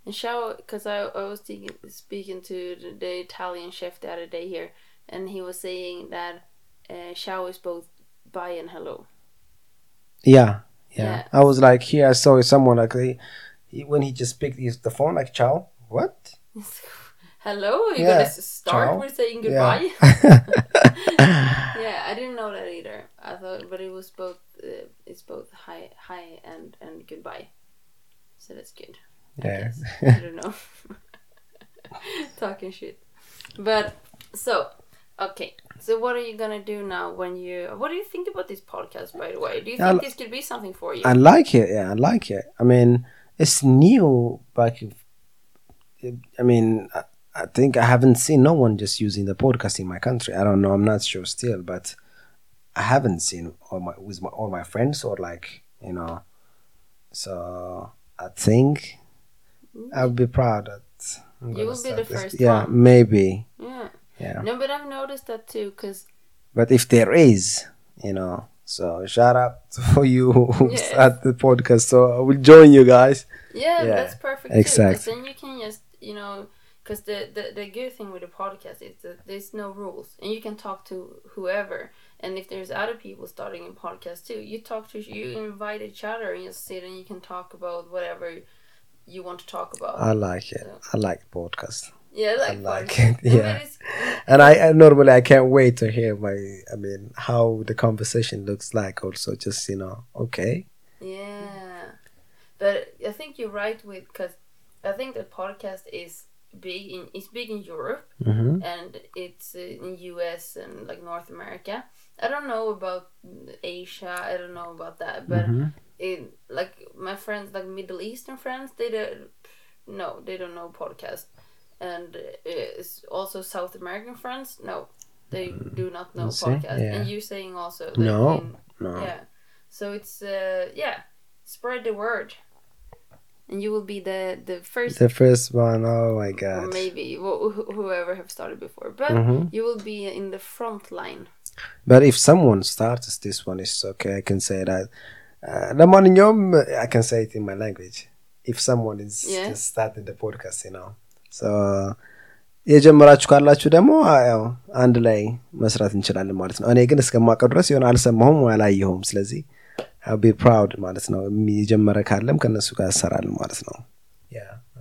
And ciao, because I, I was thinking, speaking to the, the Italian chef the other day here, and he was saying that uh, is both bye and hello. yeah, yeah. Yeah. I was like, here I saw someone like he, he, when he just picked his, the phone like ciao. What? hello? You're Yeah. gonna start Ciao. with saying Yeah. goodbye? Yeah, I didn't know that either. I thought, but it was both. Uh, it's both hi, hi, and and goodbye. So that's good. I yeah. guess. I don't know. Talking shit. But so okay. So what are you gonna do now when you? What do you think about this podcast? By the way, do you think I- this could be something for you? I like it. Yeah, I like it. I mean, it's new, but I mean, I, I think I haven't seen no one just using the podcast in my country. I don't know. I'm not sure still, but I haven't seen all my with my, all my friends or like you know. So I think I'll be proud that I'm You will be the this. first Yeah, one. maybe. yeah. Yeah, No, but I've noticed that too. Cause but if there is, you know. So shout out for you who Yes. start the podcast. So I will join you guys. yeah, Yeah, that's perfect. Exactly. Too, then you can just you know. Because the, the, the good thing with the podcast is that there's no rules and you can talk to whoever. And if there's other people starting a podcast too, you talk to you invite each other and you sit and you can talk about whatever you want to talk about. I like it. I like podcast. yeah, like, I like it, yeah. but it's- And I, I normally I can't wait to hear my I mean how the conversation looks like also just you know okay Yeah, but I think you're right with because I think the podcast is big in it's big in Europe hmm and it's in US and like North America. I don't know about Asia. I don't know about that, but hmm in like my friends, like Middle Eastern friends, they don't. No, they don't know podcast, and it's also South American friends. No, they do not know see, podcast. yeah. And you saying also that No, in- no yeah. So it's uh yeah, spread the word, and you will be the the first, the first one oh my or god maybe wh- wh- whoever have started before, but hmm you will be in the front line. but if someone starts this one it's okay I can say that ለማንኛውም I can say it in my language if someone is Yeah. just starting the podcast you know. So የጀመራችሁ ካላችሁ ደግሞ ያው አንድ ላይ መስራት እንችላለን ማለት ነው። እኔ ግን እስከማውቀው ድረስ የሆነ አልሰማሁም አላየሁም። ስለዚህ be proud ማለት ነው። የጀመረ ካለም ከእነሱ ጋር እሰራለን ማለት ነው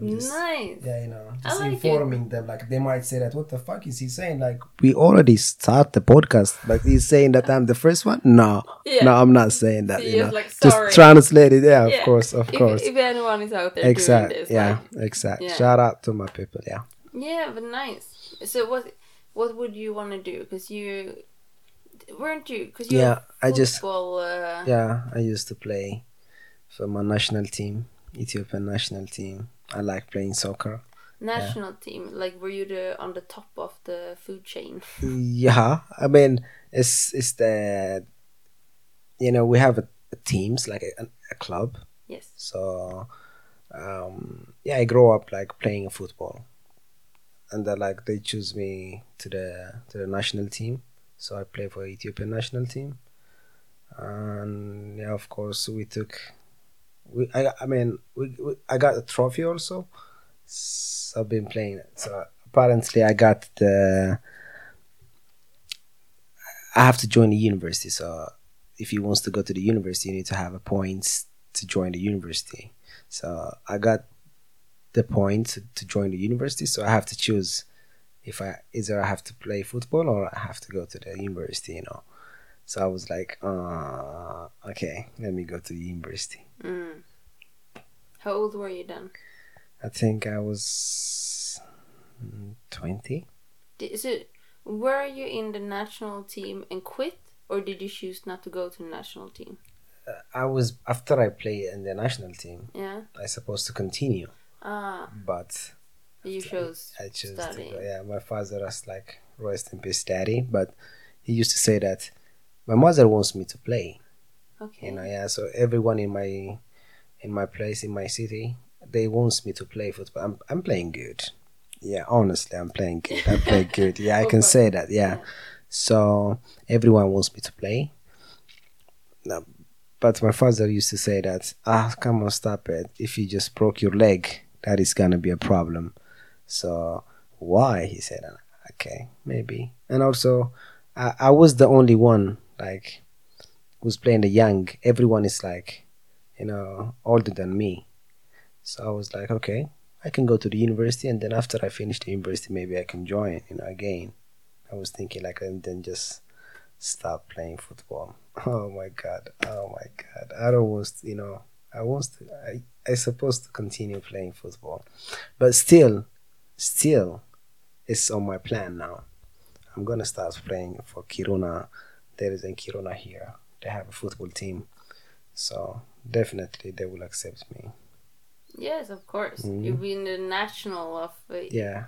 just- nice. yeah, you know, just like informing them. Like they might say that, what the fuck is he saying? Like we already start the podcast, but he's saying that I'm the first one. No, Yeah. no, I'm not saying that. So you know, like, just translate it. Yeah, of course, of if, course. If anyone is out there Exact. doing this, Yeah, like, exact. Yeah. Shout out to my people. Yeah. yeah, but nice. So what what would you want to do? Because you weren't you? Because you Yeah, I just-. Uh, Yeah, I used to play for my national team, Ethiopian national team. I like playing soccer. national team. Like, were you the on the top of the food chain? Yeah, I mean, it's it's the you know we have a, a teams like a, a club. Yes. So um, yeah, I grew up like playing football, and then like they choose me to the to the national team. So I play for Ethiopian national team, and yeah, of course we took. We I I mean we, we I got a trophy also. So I've been playing it. So apparently I got the. I have to join the university. So if he wants to go to the university, you need to have a points to join the university. So I got the point to join the university. So I have to choose if I either I have to play football or I have to go to the university. You know. So I was like, uh, okay, let me go to the university. Mm. How old were you then? I think I was mm, 20. Did, so, were you in the national team and quit, or did you choose not to go to the national team? Uh, I was, after I played in the national team, Yeah. I supposed to continue, Ah, but you chose I chose to studying. go. Yeah, my father was like, rest in peace, daddy. But he used to say that my mother wants me to play. Okay. You know, yeah. So everyone in my in my place in my city, they wants me to play football. I'm I'm playing good. Yeah, honestly, I'm playing good. I play good. Yeah, I can say that. Yeah. Yeah. So everyone wants me to play. No, but my father used to say that, ah, come on, stop it. If you just broke your leg, that is gonna be a problem. So why? He said, okay, maybe. And also, I, I was the only one like who's playing the young. Everyone is like, you know, older than me. So I was like, okay, I can go to the university, and then after I finish the university, maybe I can join, you know, again. I was thinking like, and then just stop playing football. Oh my god! Oh my god! I don't want, you know, I to. I I supposed to continue playing football, but still, still, it's on my plan now. I'm gonna start playing for Kiruna. There is a Kiruna here. They have a football team, so definitely they will accept me. Yes, of course. Mhm. You've been the national of uh, Yeah,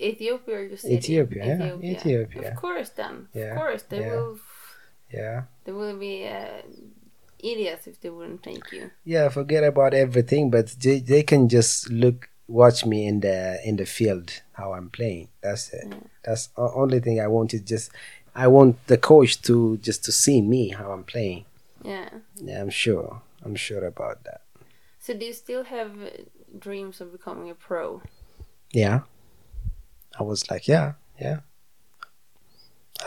Ethiopia your city? Ethiopia, yeah, Ethiopia. Of course, then. Yeah, Of course, they yeah. will. yeah, They will be uh, idiots if they wouldn't take you. yeah. Forget about everything, but they, they can just look, watch me in the in the field how I'm playing. That's it. Yeah. That's the only thing I want is just. I want the coach to just to see me how I'm playing. Yeah. Yeah, I'm sure. I'm sure about that. So do you still have dreams of becoming a pro? Yeah. I was like, yeah, yeah.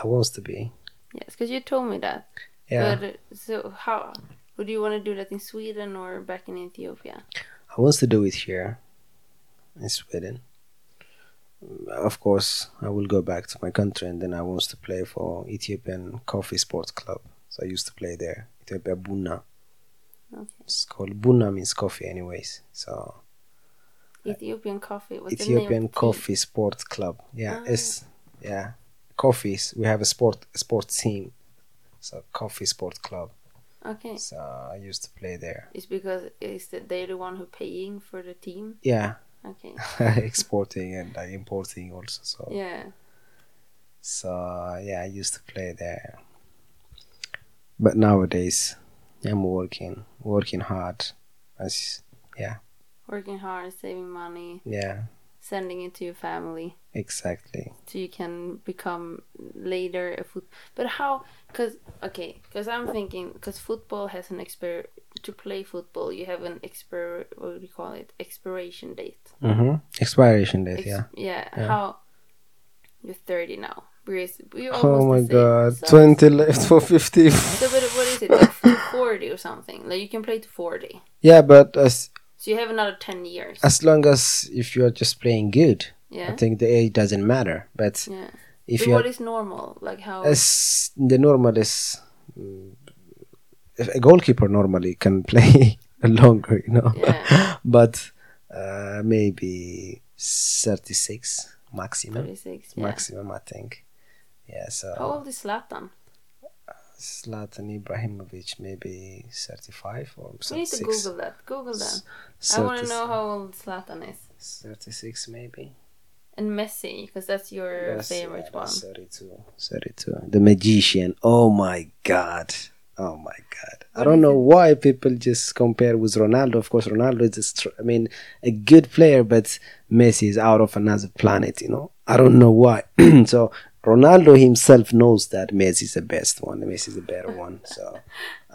I wants to be. Yes, because you told me that. Yeah. But so how would you want to do that in Sweden or back in Ethiopia? I wants to do it here in Sweden. Of course, I will go back to my country and then I wants to play for Ethiopian Coffee Sports Club. So I used to play there. Ethiopia Bunna. Okay. It's called Bunna means coffee anyways. So Ethiopian coffee. What's the Ethiopian? Coffee Sports Club. Yeah, Ah. it's yeah. Coffees. We have a sport a sports team. So Coffee Sports Club. Okay. So I used to play there. It's because is that they're the one who paying for the team? Yeah, Okay. exporting and like importing also. So Yeah. so yeah, I used to play there. But nowadays, I'm working, working hard. As yeah, Working hard, saving money, yeah, sending it to your family. exactly. so you can become later a foot but how because okay because i'm thinking because football has an expir to play football you have an expir what do you call it expiration date Mm-hmm. Expiration date. Ex- yeah. yeah Yeah. how you're 30 now because we Oh my almost the same. god, so, twenty left for fifty. so but what is it like 40 or something like you can play to 40 yeah, but as so you have another 10 years as long as if you're just playing good, yeah I think the age doesn't matter. But yeah if but you're what is normal like how as the normal is a goalkeeper normally can play longer you know. Yeah. but uh, maybe 36 maximum. 36 yeah. maximum i think. Yeah so how old is Zlatan? Zlatan Ibrahimovic maybe 35 or we need to google that google that I want to know how old Zlatan is. 36 maybe. And Messi, because that's your favorite yeah, one. that's 32 32 the magician oh my god oh my god. I don't know why people just compare with ronaldo. Of course ronaldo is a str- i mean a good player but messi is out of another planet you know? I don't know why. So ronaldo himself knows that messi is the best one. Messi is the better one so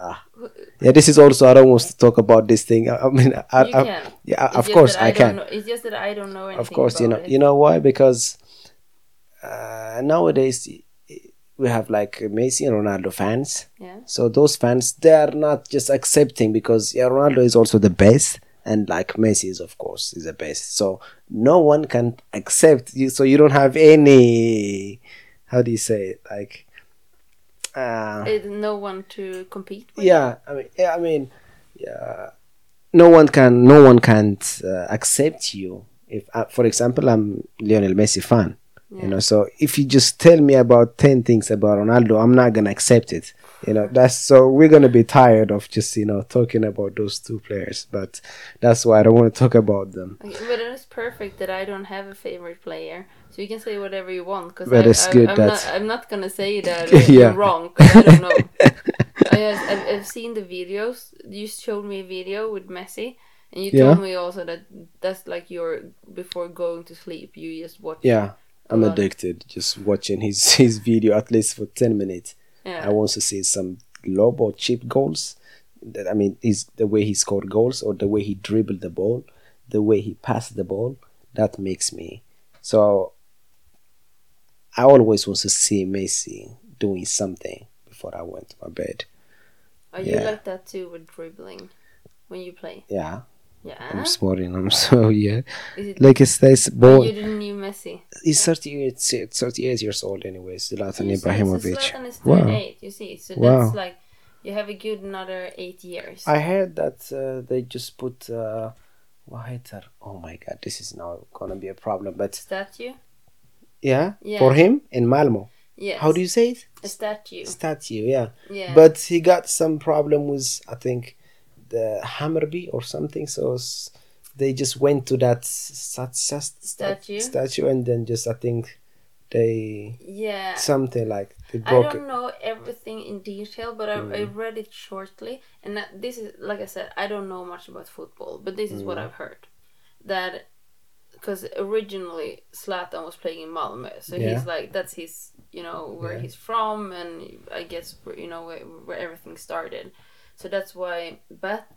ah. yeah this is also i don't want to talk about this thing. I, I mean I, I, can. yeah It's of course i, don't can. Know, it's just that I don't know anything of course you know it. you know why? Because uh, nowadays we have like Messi and Ronaldo fans Yeah. so those fans they are not just accepting because yeah Ronaldo is also the best and like Messi is of course is the best so no one can accept you so you don't have any how do you say it like Uh, no one to compete with. yeah, I mean, yeah, I mean, yeah, no one can, no one can't uh, accept you. If, uh, for example, I'm Lionel Messi fan, you know, so if you just tell me about ten things about Ronaldo, I'm not gonna accept it. You know, that's so we're gonna be tired of just you know talking about those two players, but that's why I don't want to talk about them. Okay, but it is perfect that I don't have a favorite player, so you can say whatever you want. Because it's good I'm, not, I'm not gonna say that Yeah. you're wrong. I don't know. I have, I've, I've seen the videos. You showed me a video with Messi, and you Yeah. told me also that that's like your before going to sleep. You just watch. Yeah, I'm Well- addicted just watching his his video at least for ten minutes. Yeah. I want to see some low or cheap goals. That I mean, is the way he scored goals or the way he dribbled the ball, the way he passed the ball. That makes me so. I always want to see Messi doing something before I went to my bed. Are you yeah. like that too with dribbling when you play? Yeah, Yeah. I'm smarting. I'm so yeah. Is it? Like it's this ball. you the new Messi? He's 38, 38 years old anyway. Zlatan so Ibrahimovic. Zlatan is Wow. 38, You see, so Wow. that's like you have a good another eight years. I heard that uh, they just put uh, what heter? Oh my god, this is now gonna be a problem. But statue. yeah, Yeah. for him in Malmö. Yes. How do you say it? a statue? Statue. Yeah. Yeah. But he got some problem with I think the Hammarby or something. So they just went to that stat- Statue? statue and then just I think they yeah. something like they I don't know everything in detail, but I, I Mm. read it shortly, and that, this is like I said, I don't know much about football, but this is what Mm. I've heard that because originally Zlatan was playing in Malmö, so Yeah. he's like that's his, you know, where Yeah. he's from, and I guess you know where, where everything started, so that's why. But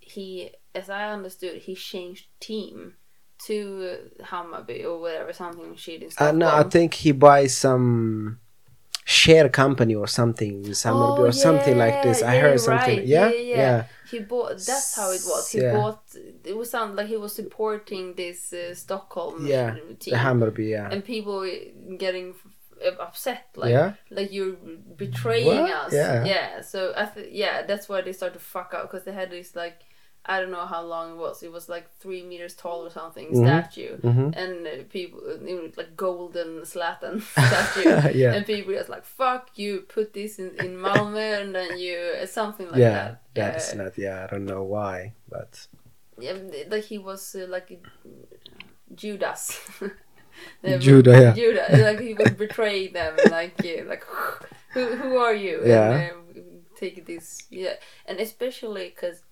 he, as I understood, he changed team to Hammarby or whatever something shit in Uh, no, I think he buys some share company or something with Hammarby Oh, or something like this. I yeah, heard something. right. Yeah? Yeah, yeah, yeah, He bought. That's how it was. He Yeah. bought. It was sound like he was supporting this uh, Stockholm Yeah, team, The Hammarby, yeah. and people getting upset, like yeah, like you're betraying What? us. Yeah. yeah. So I th- yeah, that's why they started to fuck up because they had this like. I don't know how long it was. It was like three meters tall or something Mhm. statue, hmm and uh, people like golden Zlatan statue, yeah, and people just like fuck you put this in, in Malmö and then you uh, something like yeah. that That's Uh, not. Yeah, I don't know why, but yeah, like he was uh, like Judas Judah, yeah. Judah like he would betray them like uh, like who, who are you Yeah. and, uh, take this yeah and especially because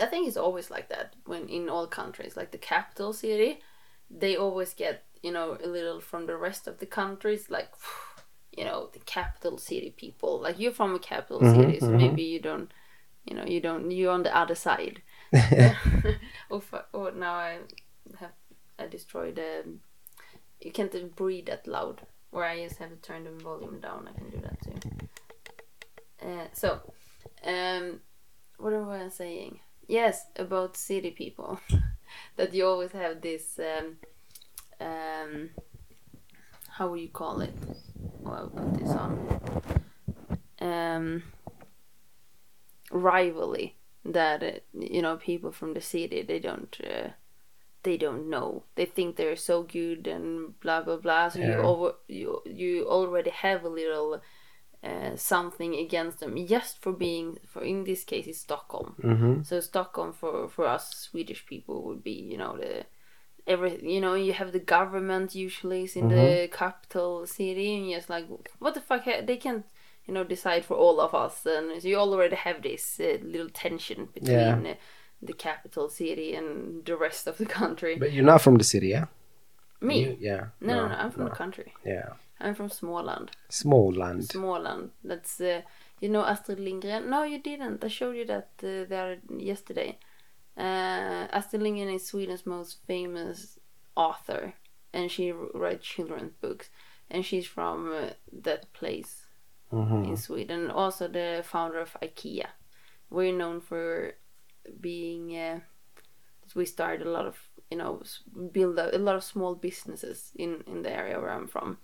I think it's always like that when in all countries like the capital city they always get you know a little from the rest of the countries like you know the capital city people like you're from a capital Mhm, city so mhm. maybe you don't you know you don't you're on the other side oh, fuck. oh now i have i destroyed um you can't breathe that loud. Or i just have to turn the volume down. I can do that too. Uh, so um what am i saying? Yes about city people. That you always have this um um how would you call it? Oh, i'll put this on. Um rivalry that uh, you know people from the city they don't uh, they don't know. They think they're so good and blah blah blah. So you over you you already have a little uh, something against them just for being for in this case it's Stockholm. Hmm so Stockholm for for us Swedish people would be you know the every you know you have the government usually is in the capital city and you're just like what the fuck? They can't you know decide for all of us. And so you already have this uh, little tension between uh, the capital city and the rest of the country But you're not from the city, yeah? me You- yeah. no, no no I'm from no. the country Yeah. I'm from Småland Small land. Småland that's uh, you know Astrid Lindgren no you didn't I showed you that uh, there yesterday uh, Astrid Lindgren is Sweden's most famous author, and she writes children's books. And she's from uh, that place hmm in Sweden. Also, the founder of IKEA. We're known for being. Uh, we started a lot of you know build a, a lot of small businesses in in the area where I'm from,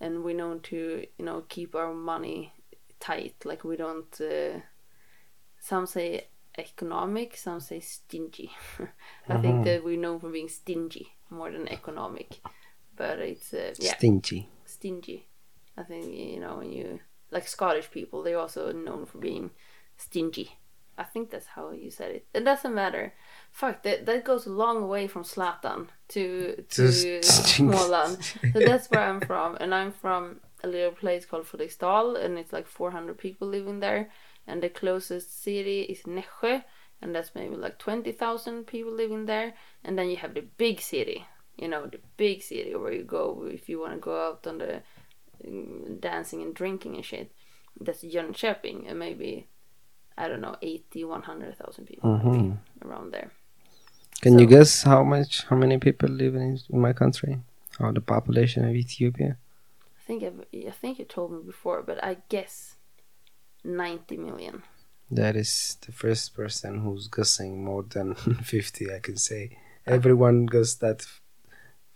and we know to you know keep our money tight. Like we don't. Uh, some say economic, some say stingy. I think that we're known for being stingy more than economic, but it's uh, yeah Stingy. stingy. I think you know when you like Scottish people, they're also known for being stingy. I think that's how you said it. It doesn't matter. Fuck that. That goes a long way from Zlatan to to. Småland. so that's where I'm from, and I'm from a little place called Fredriksdal, and it's like 400 people living there. And the closest city is Nässjö, and that's maybe like 20,000 people living there. And then you have the big city, you know, the big city where you go if you want to go out on the mm, dancing and drinking and shit. That's Jönköping, and maybe I don't know, 80, 100,000 people maybe mm-hmm. around there. Can you guess how much, how many people live in, in my country? How the population of Ethiopia? I think I've, I think you told me before, but I guess 90 million. That is the first person who's guessing more than 50, I can say. Ah. Everyone guessed that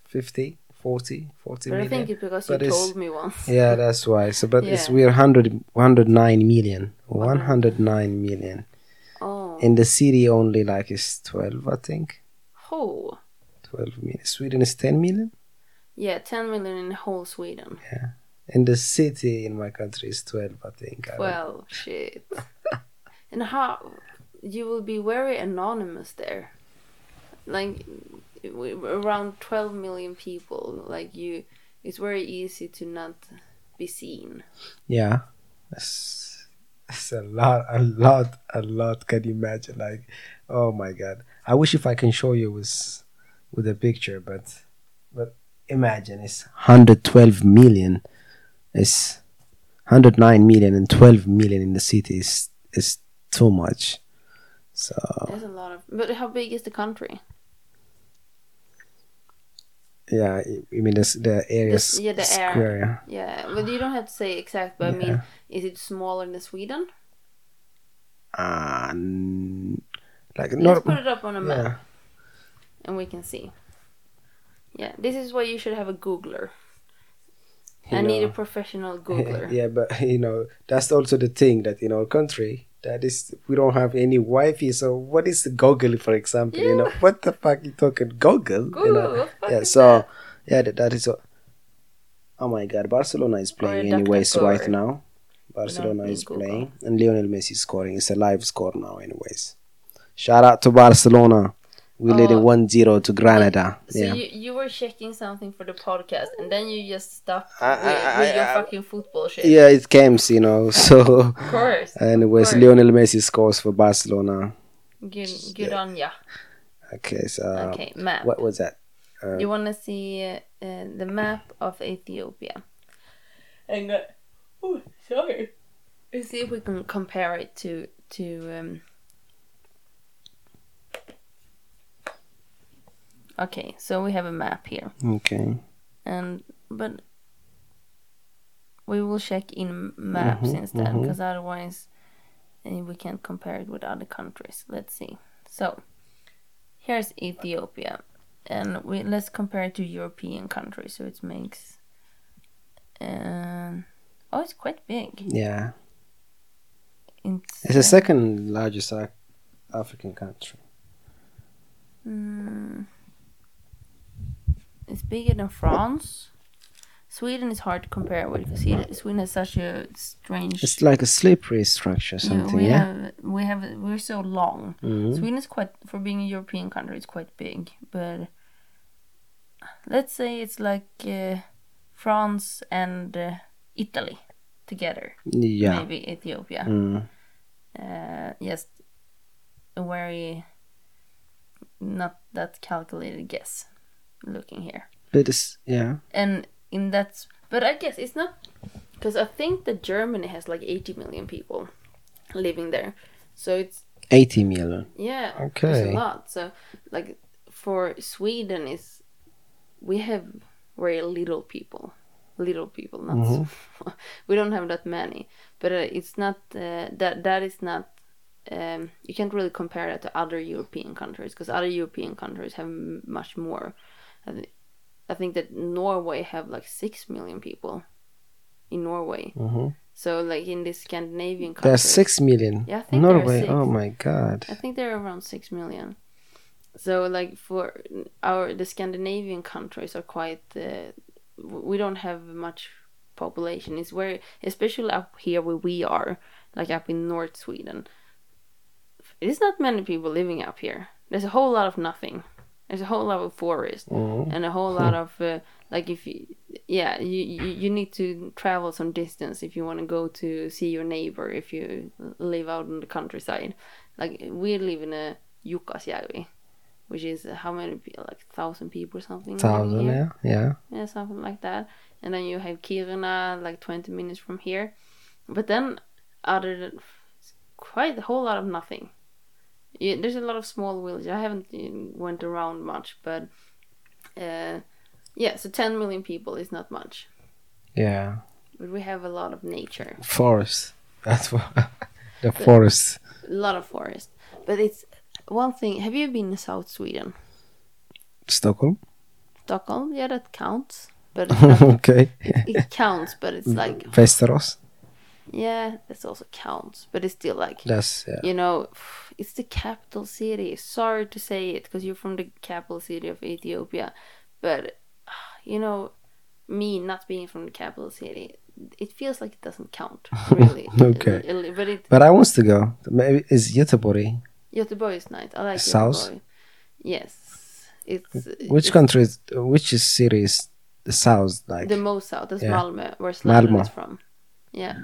50, 40, 40 But I think it's because But you it's- told me once. Yeah, that's why. So, but it's we're 100, 109 million. 109 million. Oh, In the city, only like is 12, I think. oh. 12 million. Sweden is 10 million. Yeah, 10 million in whole Sweden. Yeah, in the city in my country is 12, I think. I Well, shit. and how you will be very anonymous there. Like around 12 million people, like you it's very easy to not be seen. Yeah, that's, that's a lot, a lot, a lot. Can you imagine? Like, oh my god! I wish if I can show you with with a picture, but but imagine it's 112 million. It's 109 million and 12 million in the city is is too much. So There's a lot of But how big is the country? Yeah, I I mean this, the area This- yeah, the air. Yeah, but you don't have to say exact, but I mean, is it smaller than Sweden? Ah, n- like Let's not put it up on a map yeah. and we can see. Yeah, this is why you should have a Googler. You I need a professional Googler. yeah, but you know that's also the thing that in our country that is we don't have any Wi-Fi. So what is the Google, for example? You know what the fuck you talking Google? You know? what the fuck Yeah. So that? yeah, that, that is. A, oh my God, Barcelona is playing anyways right now. Barcelona is Google. playing and Lionel Messi is scoring. It's a live score now, anyways. Shout out to Barcelona. We led Oh. it 1-0 to Granada. So yeah. you, you were checking something for the podcast and then you just stopped I- with, I- with I- your I- fucking football shit. Yeah, it comes, you know. So, Of course. anyways, course. Lionel Messi scores for Barcelona. Good, good on ya. Okay, so Okay, map. what was that? Uh, You want to see uh, uh, the map of Ethiopia? And uh, oh, sorry. Let's see if we can compare it to to. Um... Okay, so we have a map here, Okay. and but we will check in maps Mhm, instead mhm. because otherwise uh, we can't compare it with other countries. Let's see. So here's Ethiopia, and we let's compare it to European countries. So it makes. Um, oh, it's quite big. Yeah, It's, it's the second largest African country. Mm, it's bigger than France. Sweden is hard to compare with because Sweden- Sweden has such a strange. It's like a slippery structure, Yeah, something. we Yeah. have we have we're so long. Mhm. Sweden is quite for being a European country. It's quite big, but let's say it's like uh, France and uh, Italy together. Yeah. Maybe Ethiopia. Mm. Uh, just a very not that calculated guess. Looking here, But it's yeah. and in that, but I guess it's not because I think that Germany has like 80 million people living there, so it's 80 million. Yeah, it's Okay. a lot. So, like for Sweden, is we have very little people, little people. Not Mhm. we don't have that many, but uh, it's not uh, that that is not. Um, you can't really compare that to other European countries because other European countries have m- much more. I, thi- I think that Norway have like six million people in Norway, hmm So like in the Scandinavian There there's six million. Yeah, I think Norway. Oh my god. I think they're around six million. So like for our the Scandinavian countries are quite. Uh, we don't have much population. It's where especially up here where we are, like up in North Sweden. There's not many people living up here. There's a whole lot of nothing. There's a whole lot of forest Mhm. and a whole lot of uh, like if you yeah you, you you need to travel some distance if you want to go to see your neighbor if you live out in the countryside. Like we live in a Jukkasjärvi which is how many people like thousand people or something Thousand, yeah, yeah. yeah something like that. And then you have Kiruna like 20 minutes from here. But then other than quite a whole lot of nothing yeah, there's a lot of small villages I haven't uh, went around much but uh, yeah so 10 million people is not much Yeah. but we have a lot of nature Forest. That's what the forest. a lot of forest but it's one thing have you been in south sweden Stockholm. stockholm yeah that counts but okay. it counts but it's like Västerås. Yeah that also counts but it's still like That's yeah. you know it's the capital city sorry to say it because you're from the capital city of ethiopia but you know me not being from the capital city it feels like it doesn't count really Okay. But it But I wants to go. Maybe is Göteborg. Göteborg is nice i like South? Göteborg. yes it's Which it's country is which is city is the south like the most south that's Yeah. malmö where is from yeah.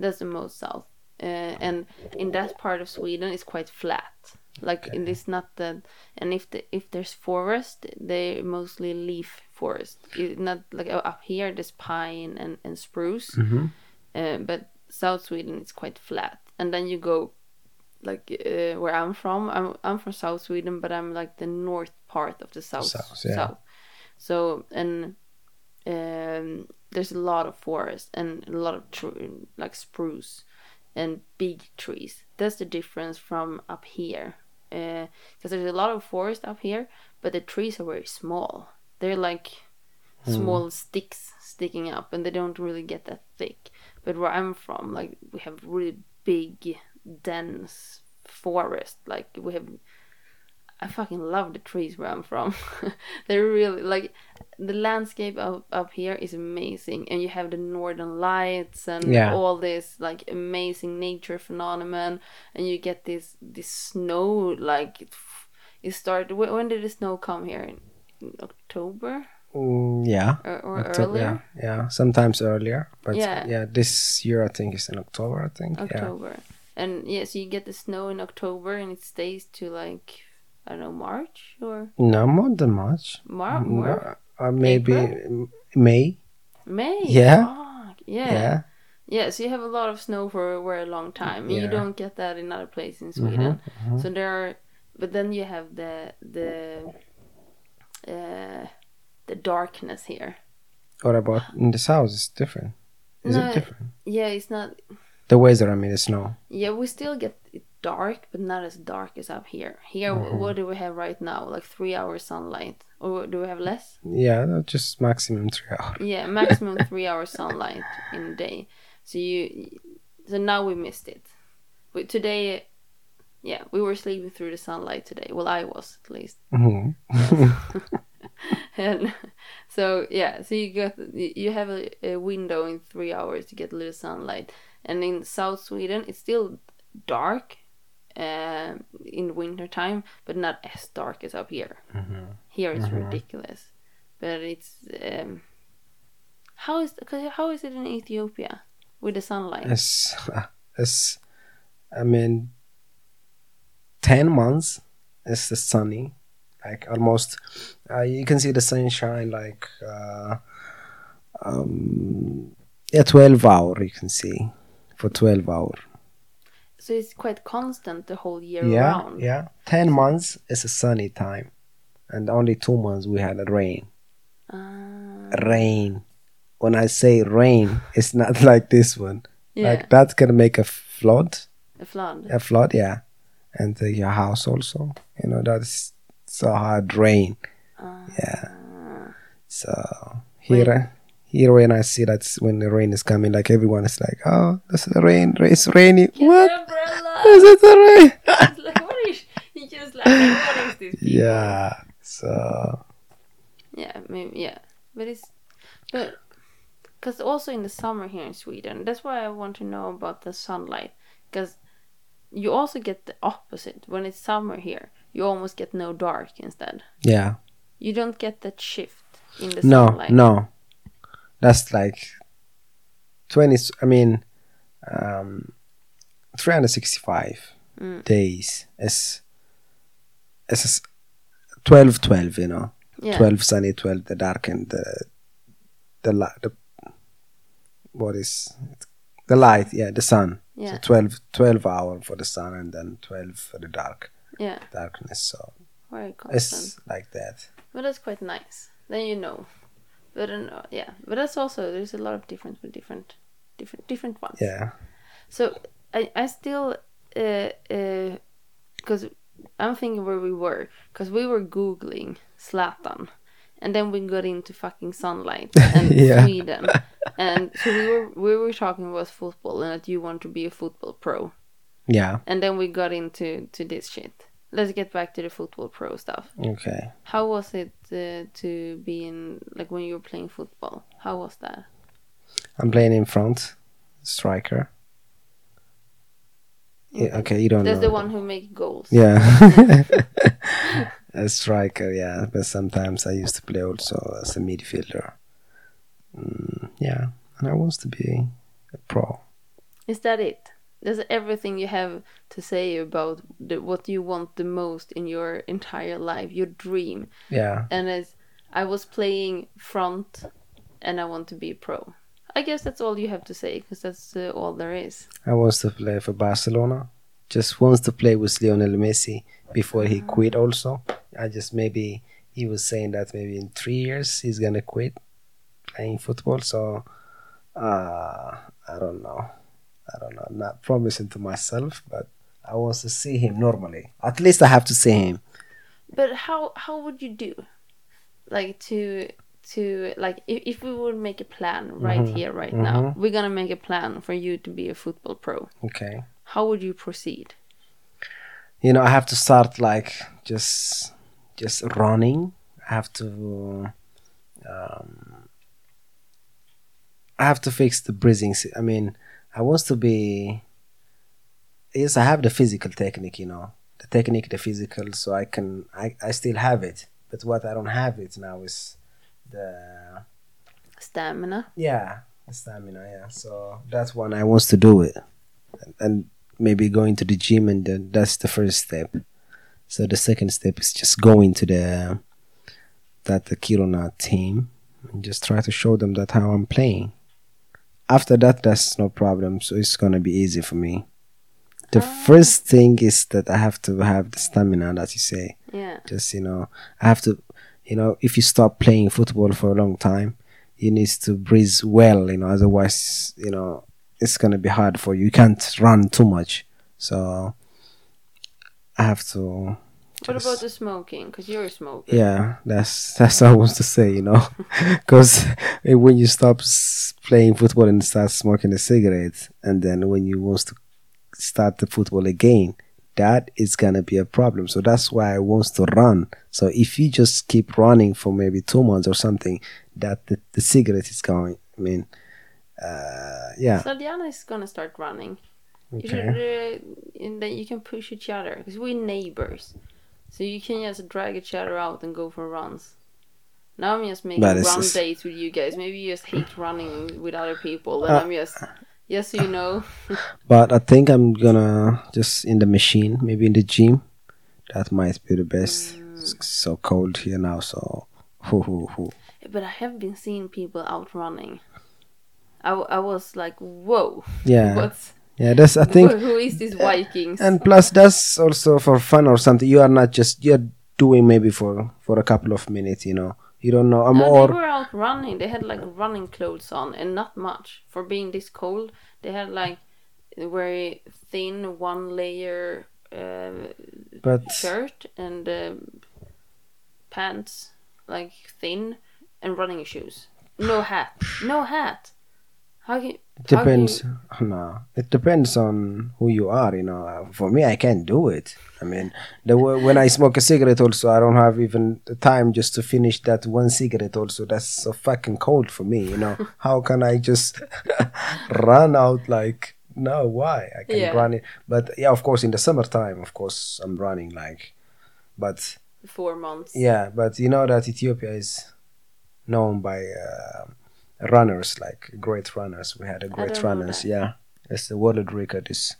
That's the most south. Uh, and in that part of sweden it's quite flat. Like Okay. it's not that and if the if there's forest they mostly leaf forest. It, not like uh, up here there's pine and, and spruce. Mhm. uh, but south sweden is quite flat. And then you go like uh, where i'm from I'm, I'm from south sweden but i'm like the north part of the south. South, yeah. so and um, there's a lot of forest and a lot of tr- like spruce and big trees. That's the difference from up here eh, because there's a lot of forest up here but the trees are very small. They're like hmm. small sticks sticking up and they don't really get that thick. But where i'm from like we have really big dense forest. Like we have i fucking love the trees where i'm from they're really like the landscape up, up here is amazing and you have the northern lights and Yeah. all this like amazing nature phenomenon and you get this this snow like it, it started when, when did the snow come here in, in october Mm, yeah. or, or earlier Yeah, yeah. Sometimes earlier, but Yeah. yeah. this year I think is in October. I think. October. And yeah, so you get the snow in October and it stays to like I don't know March or No, more than March. Mar- Mar- No, uh, maybe m- May. May. Yeah. Fuck, yeah. Yeah. yeah. So you have a lot of snow for a very long time. And you don't get that in other places in Sweden. mhm. So there are, but then you have the the uh, the darkness here. What about in the south? It's different. Is No, it different? Yeah, it's not. The weather, I mean, the snow. Yeah, we still get it dark, but not as dark as up here. Here, Mm-hmm. what do we have right now? Like three hours sunlight, or do we have less? Yeah, no, just maximum three hours. Yeah, maximum three hours sunlight in a day. So you, so now we missed it. But today, yeah, we were sleeping through the sunlight today. Well, I was at least. hmm and so yeah, so you got you have a, a window in three hours to get a little sunlight. And in South Sweden, it's still dark uh, in winter time, but not as dark as up here. Here it's ridiculous, but it's um, how is cause how is it in Ethiopia with the sunlight? It's, it's, I mean, 10 months it's the sunny. Like almost, uh, you can see the sunshine like, uh, um, yeah, 12 hour you can see for 12 hour. So it's quite constant the whole year Yeah, round. yeah. 10 months is a sunny time. And only two months we had a rain. Ah, Rain. When I say rain, it's not like this one. yeah, Like that can make a flood. a flood. a flood, yeah, and uh, your house also. You know that's so hard rain. Ah. Yeah. So here, here when I see that when the rain is coming, like everyone is like, "Oh, this is the rain. It's raining. Get what? Is it the rain?" Like, what is? Just like, what is this? people? yeah. So Yeah, maybe, yeah, but it's but because also in the summer here in Sweden, that's why I want to know about the sunlight because you also get the opposite when it's summer here. You almost get no dark instead. yeah. You don't get that shift in the No, sunlight. no. That's like twenty. i mean, um, three hundred sixty-five Mm. days is it's is 12, 12, You know. Yeah. 12 sunny 12 the dark and the the light the what is it? the light yeah the sun Yeah. so 12 12 hour for the sun and then 12 for the dark Yeah. darkness so Very constant. it's like that But that's quite nice. Then you know. But uh, yeah, but that's also there's a lot of difference with different, different, different ones. yeah So I I still uh uh because I'm thinking where we were because we were googling Zlatan and then we got into fucking sunlight and Yeah. Sweden and so we were we were talking about football and that you want to be a football pro yeah and then we got into to this shit. Let's get back to the football pro stuff. okay How was it uh, to be in like when you were playing football? How was that? i'm playing in front striker yeah, okay you don't That's know the one who makes goals. yeah a striker yeah but sometimes i used to play also as a midfielder mm, yeah and i want to be a pro Is that it? That's everything you have to say about the, what you want the most in your entire life, your dream. yeah And as I was playing front, and I want to be a pro. I guess that's all you have to say because that's uh, all there is. I wants to play for Barcelona. Just wants to play with Lionel Messi before he quit. Also, I just maybe he was saying that maybe in three years he's gonna quit playing football. So uh, I don't know. I don't know. I'm not promising to myself, but I want to see him normally. At least I have to see him. But how how would you do, like to to like if, if we would make a plan right here right now, we're gonna make a plan for you to be a football pro. Okay. How would you proceed? you know i have to start like just just running i have to um i have to fix the breathing i mean i want to be yes i have the physical technique you know the technique the physical so i can i, I still have it. But what i don't have it now is the Stamina. yeah the stamina yeah. So that's one i wants to do it. And, and maybe going to the gym and then that's the first step. So the second step is just going to the that the kiruna team and just try to show them that how i'm playing after that that's no problem. So it's gonna be easy for me. The first thing is that i have to have the stamina that you say. Yeah. just you know i have to you know if you stop playing football for a long time you need to breathe well you know otherwise you know it's gonna be hard for you. You can't run too much. So i have to What just- about the smoking? Because you're a smoker. yeah that's that's what i was to say you know? Because when you stop playing football and start smoking a cigarette and then when you want to start the football again that is gonna be a problem. So that's why i want to run. So if you just keep running for maybe two months or something that the, the cigarette is going i mean uh yeah. Sadiana is gonna start running. You should, okay. uh, and then you can push each other because we're neighbors, so you can just drag each other out and go for runs. Now I'm just making run just- dates with you guys. Maybe you just hate running with other people, and Uh, I'm just, yes, you know. but i think i'm gonna just in the machine maybe in the gym that might be the best it's so cold here now so hoo, hoo, hoo. but I have been seeing people out running. I, w- I was like, whoa, yeah what's yeah that's i think who, who is this Vikings? and plus that's also for fun or something you are not just you're doing maybe for for a couple of minutes you know you don't know i'm No, or they were out running. They had like running clothes on and not much for being this cold. They had like very thin one layer uh, but shirt and uh, pants, like thin, and running shoes. No hat. No hat. How can? It depends. you- No, it depends on who you are. You know, Uh, for me, I can't do it. I mean, the w- when I smoke a cigarette, also, I don't have even the time just to finish that one cigarette. Also, that's so fucking cold for me. You know, how can I just run out like? No, why? I can Yeah. run it, but yeah, of course, in the summertime, of course, I'm running like, but Four months. yeah, but you know that Ethiopia is known by uh, runners, like great runners. We had a great runners. Yeah, it's the world record is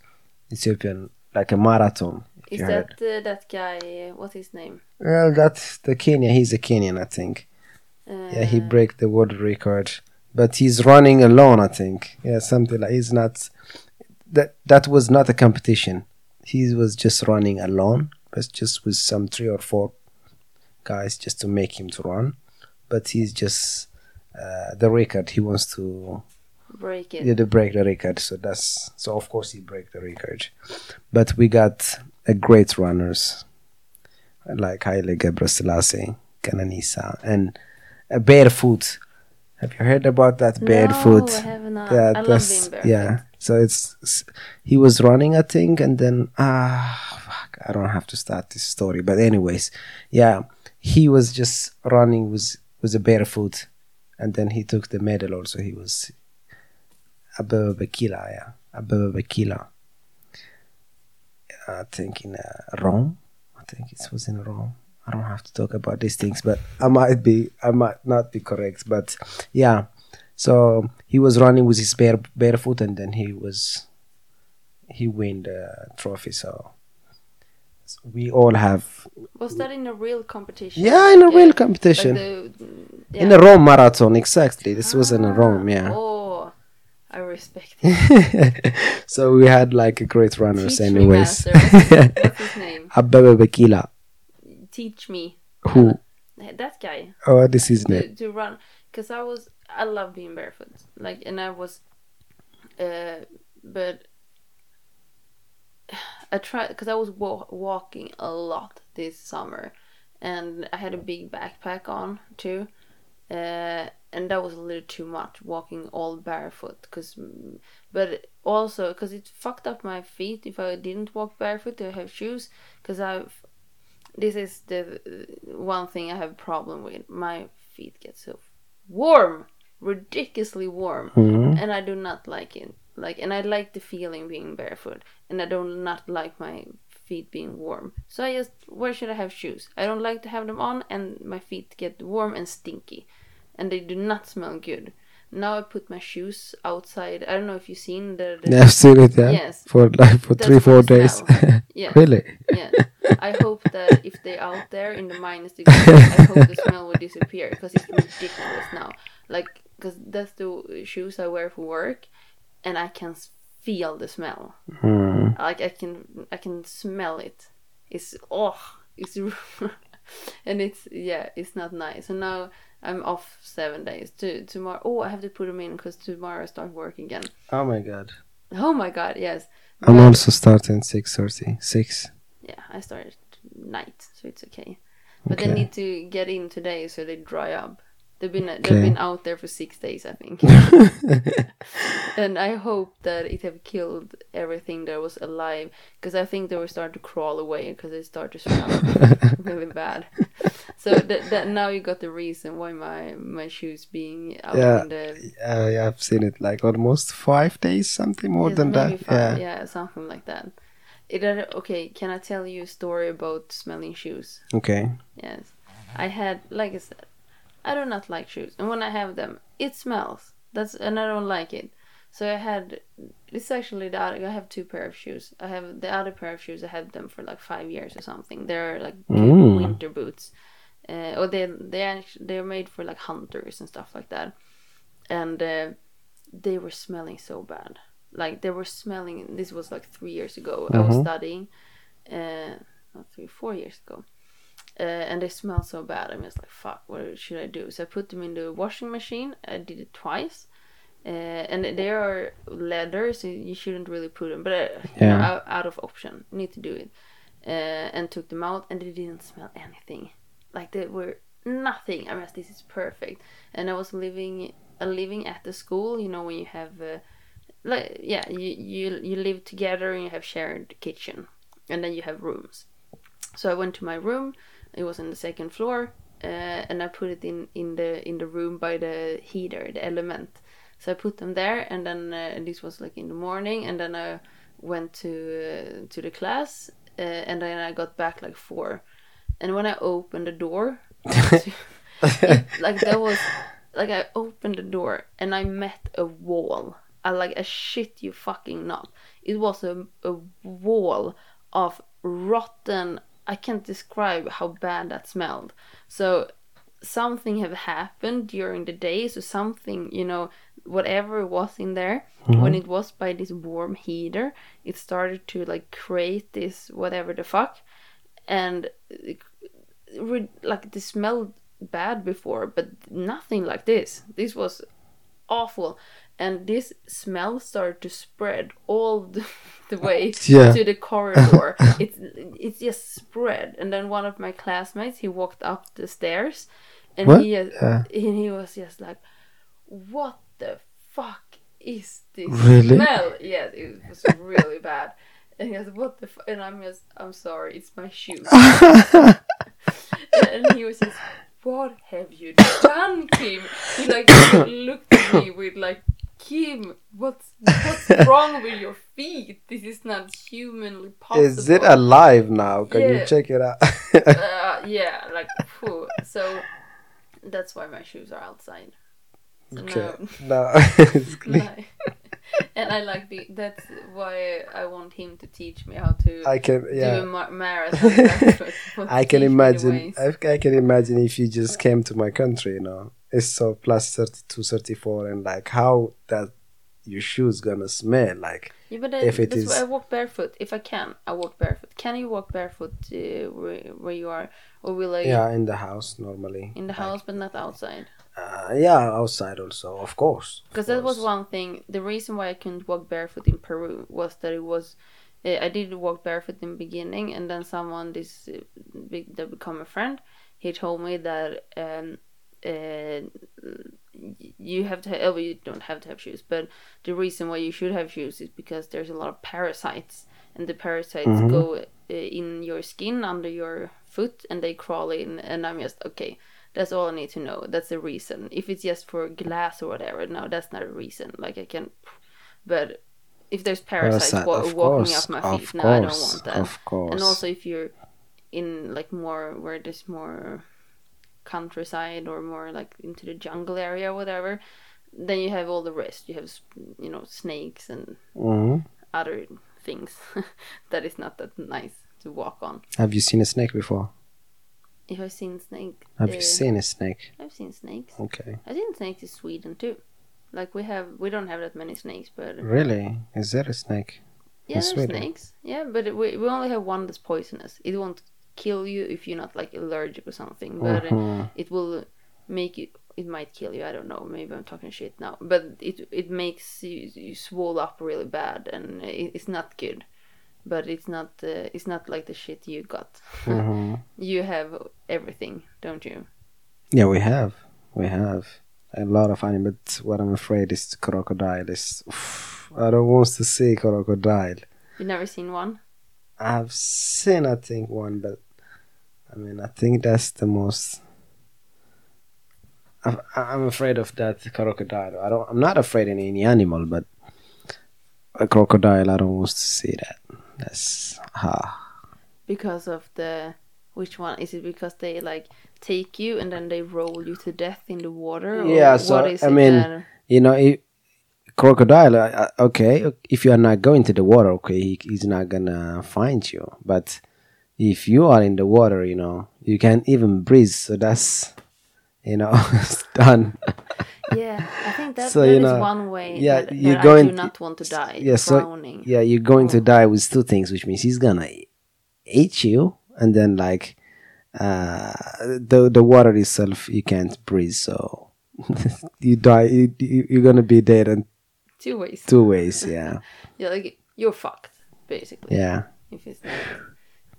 Ethiopian, like a marathon. Is that uh, that guy? uh, What's his name? Well, that's the Kenya. He's a Kenyan, I think. Uh, Yeah, he break the world record, but he's running alone. I think. Yeah, something like he's not. That that was not a competition. He was just running alone, but just with some three or four guys just to make him to run. But he's just uh, the record. He wants to break it. yeah, to break the record. So that's so of course he break the record. But we got a great runners like Haile Gebrselassie, Kenenisa, and a barefoot. Have you heard about that barefoot? No, I have not. Yeah, I love being barefoot. yeah. So it's, it's- he was running, I think, and then ah, fuck, I don't have to start this story. But anyways, yeah, he was just running with with a barefoot, and then he took the medal. Also, he was Abebe Bikila, yeah, Abebe Bikila. I think in uh, Rome. I think it was in Rome. I don't have to talk about these things, but I might be, I might not be correct. But yeah, so he was running with his bare barefoot, and then he was he win the trophy. So we all have Was that in a real competition? yeah in a Like, real competition like the, in a Rome marathon exactly. This was in a Rome, Ah, yeah. Oh, I respect it. so we had like a great runners, Teach anyways. What's his name? Abebe Bikila, Teach me. who That guy. oh this is to, it. to run because I was I love being barefoot like and I was uh but I tried because I was wa- walking a lot this summer and I had a big backpack on too uh and that was a little too much walking all barefoot because but also because it fucked up my feet if I didn't walk barefoot I have shoes because I've this is the one thing I have a problem with. My feet get so warm, ridiculously warm, Mhm. and I do not like it. Like, and I like the feeling being barefoot, and I do not like my feet being warm. So I just, where should I have shoes? I don't like to have them on, and my feet get warm and stinky, and they do not smell good. Now I put my shoes outside. I don't know if you've seen the. the Yeah, I've seen it, yeah. Yes. For like for That's three, four days. Yeah. really? Yeah. I hope that if they're out there in the minus degrees, I hope the smell will disappear because it's ridiculous now. Like, because that's the shoes I wear for work, and I can feel the smell. Hmm. Like I can, I can smell it. It's oh, it's, and it's yeah, it's not nice. And now I'm off seven days. To tomorrow, oh, I have to put them in because tomorrow I start work again. Oh my god. Oh my god, yes. I'm But- also starting six thirty. Six. yeah, I started night, so it's okay. But Okay. they need to get in today so they dry up. They've been Okay. they've been out there for six days, I think. and I hope that it have killed everything that was alive, because I think they were starting to crawl away because they start to smell really bad. So that, that now you got the reason why my my shoes being out Yeah. in the Uh, yeah, I've seen it like almost five days, something more Yes, than that. five, Yeah. yeah, something like that. It, uh, okay, can I tell you a story about smelling shoes? Okay. Yes. I had, like I said, I do not like shoes. And when I have them, it smells. That's And I don't like it. So I had, it's actually the other, I have two pair of shoes. I have the other pair of shoes, I had them for like five years or something. They're like Mm. winter boots. Uh, or they they actually, they're made for like hunters and stuff like that. And uh, they were smelling so bad. Like they were smelling, this was like three years ago. I was Mhm. studying, uh, not three, four years ago uh, and they smell so bad. I'm just like, fuck, what should I do? So I put them in the washing machine. I did it twice, uh, and they are leather, so you shouldn't really put them, but uh, you know, Yeah. out, out of option, need to do it. Uh, and took them out, and they didn't smell anything. Like they were nothing. I mean, this is perfect. And I was living uh, living at the school. You know, when you have uh, like yeah, you you you live together and you have shared kitchen, and then you have rooms. So I went to my room. It was on the second floor, uh, and I put it in in the in the room by the heater, the element. So I put them there, and then uh, this was like in the morning, and then I went to uh, to the class, uh, and then I got back like four, and when I opened the door, it, like there was like I opened the door and I met a wall. I like a shit you fucking not. It was a a wall of rotten. I can't describe how bad that smelled. So something have happened during the day. So something you know whatever was in there mm-hmm. when it was by this warm heater, it started to like create this whatever the fuck, and it, like the smelled bad before, but nothing like this. This was awful, and this smell started to spread all the, the way Yeah. to the corridor. it it just spread, and then one of my classmates he walked up the stairs, and What? he uh, Yeah. and he was just like, "What the fuck is this Really? smell?" Yes, it was really bad. And he goes, "What the?" F-? And I'm just, "I'm sorry, it's my shoes." and he was just, "What have you done, Kim?" He like looked at me with like, "Kim, what's what's wrong with your feet? This is not humanly possible." Is it alive now? Can Yeah. you check it out? uh, yeah, like phew. so. That's why my shoes are outside. So okay. now- No. it's clean. No. And I like the. That's why I want him to teach me how to I can do a yeah. ma- marathon. barefoot. Want to I can teach me the imagine. I, I can imagine if you just came to my country, you know, it's so plus 32, 34, and like how that your shoes gonna smell like. Yeah, but I, if it that's I walk barefoot. If I can, I walk barefoot. Can you walk barefoot uh, where, where you are, or will I Yeah, in the house normally. in the Like, house but not outside? Uh, yeah, outside also, of course. Because that was one thing. The reason why I couldn't walk barefoot in Peru was that it was. Uh, I did walk barefoot in the beginning, and then someone this uh, big that become a friend. He told me that um, uh, you have to. Have, oh, you don't have to have shoes, but the reason why you should have shoes is because there's a lot of parasites, and the parasites Mhm. go in your skin under your foot, and they crawl in. And I'm just okay. That's all I need to know. That's the reason. If it's just for glass or whatever, no, that's not a reason. Like I can, but if there's parasites Parasite, wa- walking course, up my feet, no, I don't want that. Of course. And also, if you're in like more where there's more countryside or more like into the jungle area, or whatever, then you have all the rest. You have you know snakes and Mhm. other things that is not that nice to walk on. Have you seen a snake before? If I've seen snake, Have uh, you seen a snake? I've seen snakes. Okay. I've seen snakes in Sweden too. Like we have, we don't have that many snakes, but Really? Is there a snake? yeah, in there's snakes. Yeah, but we we only have one that's poisonous. It won't kill you if you're not like allergic or something, but uh, Mhm. it will make you. It might kill you. I don't know. Maybe I'm talking shit now, but it it makes you, you swell up really bad, and it, it's not good. But it's not uh, it's not like the shit you got. Mhm. You have everything, don't you? Yeah, we have. We have a lot of animals. But what I'm afraid is the crocodile. Is I don't want to see crocodile. You never seen one? I've seen, I think, one, but I mean, I think that's the most. I'm, I'm afraid of that crocodile. I don't. I'm not afraid of any animal, but a crocodile. I don't want to see that. That's ha. because of the which one is it because they like take you and then they roll you to death in the water or Yeah, so, what is I mean, You know, if, crocodile. Uh, uh, okay, if you are not going to the water, okay, he, he's not gonna find you. But if you are in the water, you know, you can't even breathe. So that's, you know, it's done. yeah i think that, So, that you is know, one way yeah, that, you're that going i do not want to die yeah, so- drowning Yeah, you're going to Oh. die with two things, which means he's gonna eat you, and then like uh, the the water itself, you can't breathe, so you die. You, you, you're gonna be dead in two ways two ways. Yeah, yeah like you're fucked basically yeah. if it's not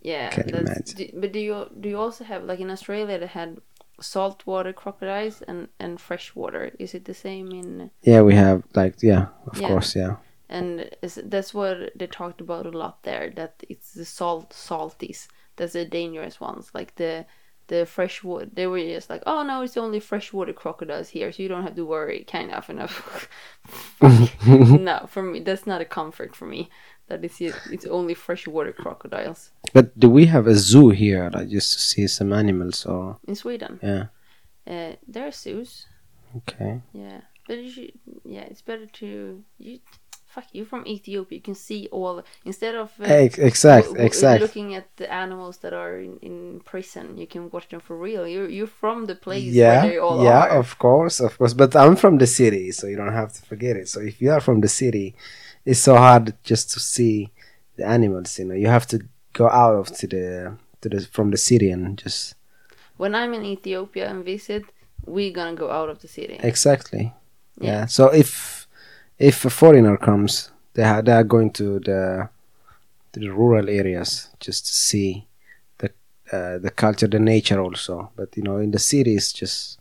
yeah Can that's, imagine. do, but do you do you also have like in australia they had saltwater crocodiles and and freshwater. Is it the same in? Yeah, we have like yeah, of Yeah. course, yeah. And is, that's what they talked about a lot there. That it's the salt salties that's the dangerous ones. Like the the freshwater, they were just like, oh no, it's only freshwater crocodiles here, so you don't have to worry. Kind of enough. no, for me, that's not a comfort for me. That is it. It's only freshwater crocodiles But do we have a zoo here, like just to see some animals or in Sweden. yeah? Uh, there are zoos. Okay. Yeah, but you should, yeah, it's better to you. Fuck, you from Ethiopia. You can see all instead of uh, Ex- exact, w- exact. looking at the animals that are in, in prison. You can watch them for real. You're you're from the place Yeah, where they all yeah, are. of course, of course. But I'm from the city, so you don't have to forget it. So if you are from the city, it's so hard just to see the animals. You know, you have to go out of to the to the from the city and just When I'm in Ethiopia and visit, we're gonna go out of the city. exactly. Yeah. Yeah. So if if a foreigner comes, they are, they are going to the to the rural areas just to see the uh, the culture, the nature also. But you know, in the city, it's just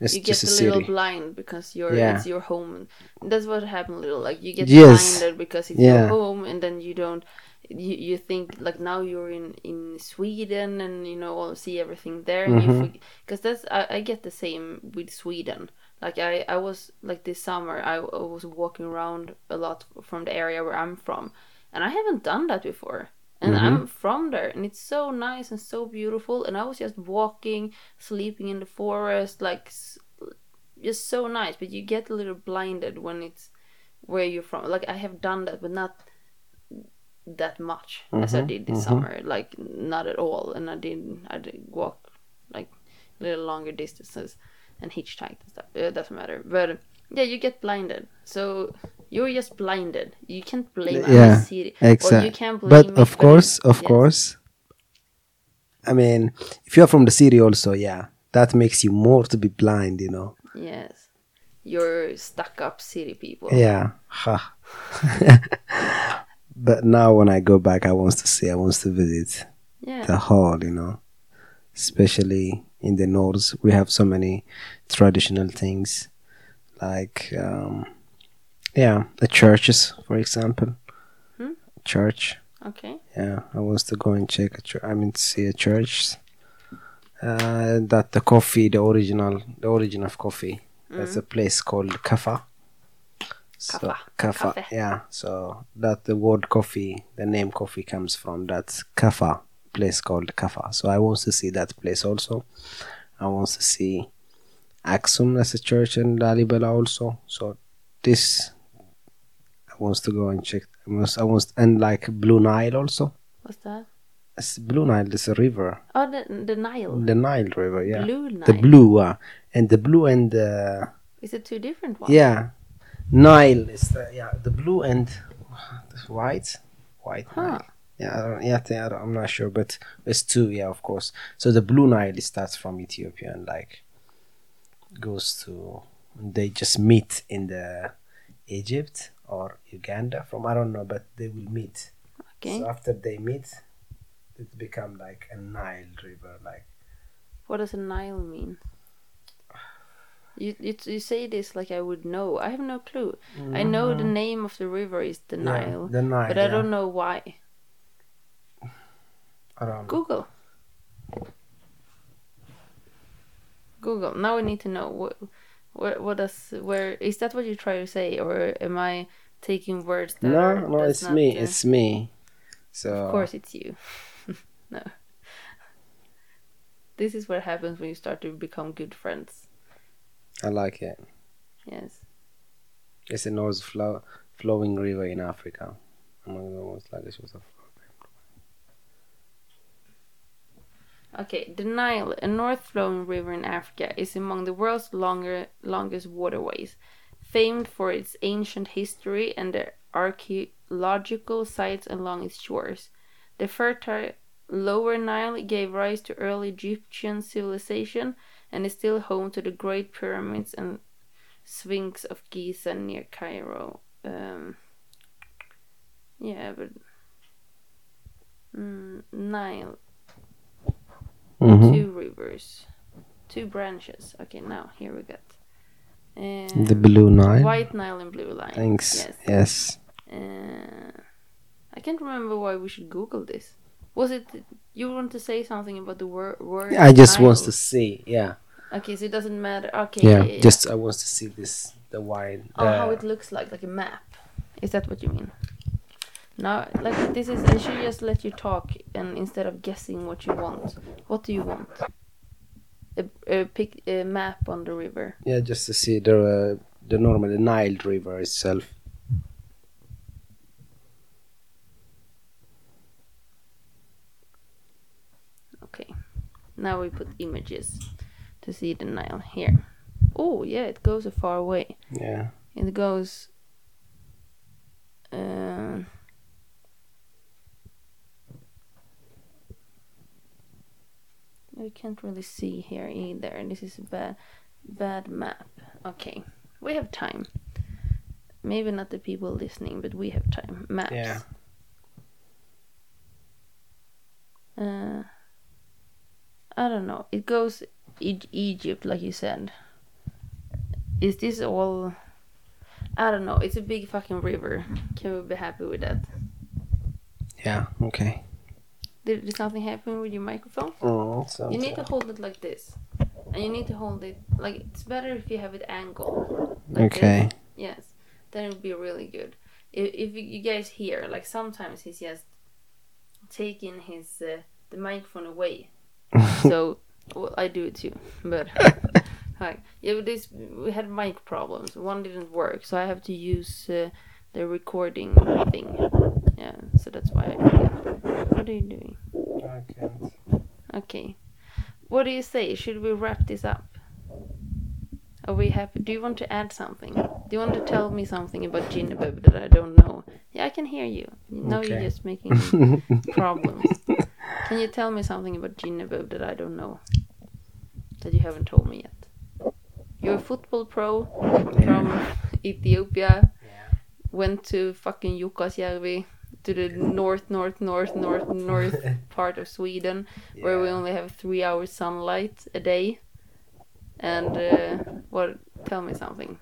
it's you get a a little blind because you're Yeah. it's your home. That's what happened. Little like you get Yes. blinded because it's Yeah. your home, and then you don't. You, you think like now you're in in Sweden and you know all see everything there and Mhm. because that's I, I get the same with Sweden. Like I I was like this summer I, I was walking around a lot from the area where I'm from, and I haven't done that before. And Mhm. I'm from there, and it's so nice and so beautiful. And I was just walking, sleeping in the forest, like just so nice. But you get a little blinded when it's where you're from. Like I have done that, but not that much as I Mhm, did this mhm. summer. Like not at all. And I didn't, I did walk like a little longer distances and hitchhiked and stuff. It doesn't matter. But yeah, you get blinded. So you're just blinded. You can't blame Yeah, city. Or you can't blame But of course, of yes. course. I mean, if you're from the city, also, yeah, that makes you more to be blind, you know. Yes. You're stuck up city people. Yeah. But now when I go back, I want to see, I want to visit Yeah. the hall, you know. Especially in the north, we have so many traditional things, like, um, yeah, the churches, for example. Hmm? Church. Okay. Yeah, I wants to go and check a church. I mean, to see a church. Uh, that the coffee, the original, the origin of coffee. That's a place called Kafa. So, Kaffa. Kafa. Yeah. So that the word coffee, the name coffee comes from that Kafa place called Kafa. So I want to see that place also. I want to see Axum as a church in Lalibela also. So this I wants to go and check. I wants, I wants and like Blue Nile also. What's that? It's Blue Nile is a river, Oh, the the Nile. the Nile River. Yeah, Blue Nile. the blue, uh, and the blue and the Is it two different ones? yeah, Nile is the yeah the blue and white, white Huh. Nile. Yeah, I don't, yeah, I don't- I'm not sure, but it's two. Yeah, of course. So the blue Nile starts from Ethiopia and like goes to. They just meet in the Egypt or Uganda from I don't know, but they will meet. Okay. So after they meet, it become like a Nile river, like What does a Nile mean? You, you you say this like I would know. I have no clue. I know the name of the river is the Mm-hmm. Yeah, Nile, the Nile. but I yeah. don't know why. I don't know. Google. Google. Now we need to know what what what does where is that what you try to say or am I taking words that No, are, no, it's me. It's me. So Of course, it's you. no. This is what happens when you start to become good friends. I like it. Yes. It's a north flow, flowing river in Africa. Among the most like this was a Okay, the Nile, a north-flowing river in Africa, is among the world's longer, longest waterways, famed for its ancient history and the archaeological sites along its shores. The fertile Lower Nile gave rise to early Egyptian civilization and is still home to the Great Pyramids and Sphinx of Giza near Cairo. Um, yeah, but mm, Nile Mhm. two rivers Two branches. Okay, now here we got. Uh, The Blue Nile. White Nile and Blue Nile. Thanks. Yes. Yes. Uh, I can't remember why we should Google this. Was it you want to say something about the word? word I just Nile? wants to see. Yeah. Okay, so it doesn't matter. Okay. Yeah. Just I wants to see this the wide. Oh, how uh, it looks like, like a map. Is that what you mean? No, like this is. I should just let you talk, and instead of guessing what you want, what do you want? A, a pic, a map on the river. Yeah, just to see the uh, the normal the Nile River itself. Okay. Now we put images to see the Nile here. Oh yeah, it goes a far away. Yeah. It goes. Uh, I can't really see here either. This is a bad, bad map. Okay, we have time. Maybe not the people listening, but we have time. Maps. Yeah. Uh, I don't know. It goes e- Egypt, like you said. Is this all? I don't know. It's a big fucking river. Can we be happy with that? Yeah. Okay. Did, did something happen with your microphone? Oh, so You need to hold it like this, and you need to hold it like it's better if you have it angled. Like Okay. this. Yes, then it would be really good. If, if you guys hear, like sometimes he's just taking his uh, the microphone away. so well, I do it too, but like yeah, but this we had mic problems. One didn't work, so I have to use uh, the recording thing. Yeah, so that's why. I, what are you doing? Okay. Okay. What do you say? Should we wrap this up? Are we happy? Do you want to add something? Do you want to tell me something about Yinabeb that I don't know? Yeah, I can hear you. Now you're just making problems. Can you tell me something about Yinabeb that I don't know? That you haven't told me yet? You're a football pro from Ethiopia. Yeah. Went to fucking Jukkasjärvi to the north, north, north, north, north part of Sweden where we only have three hours sunlight a day. And uh, what? Tell me something.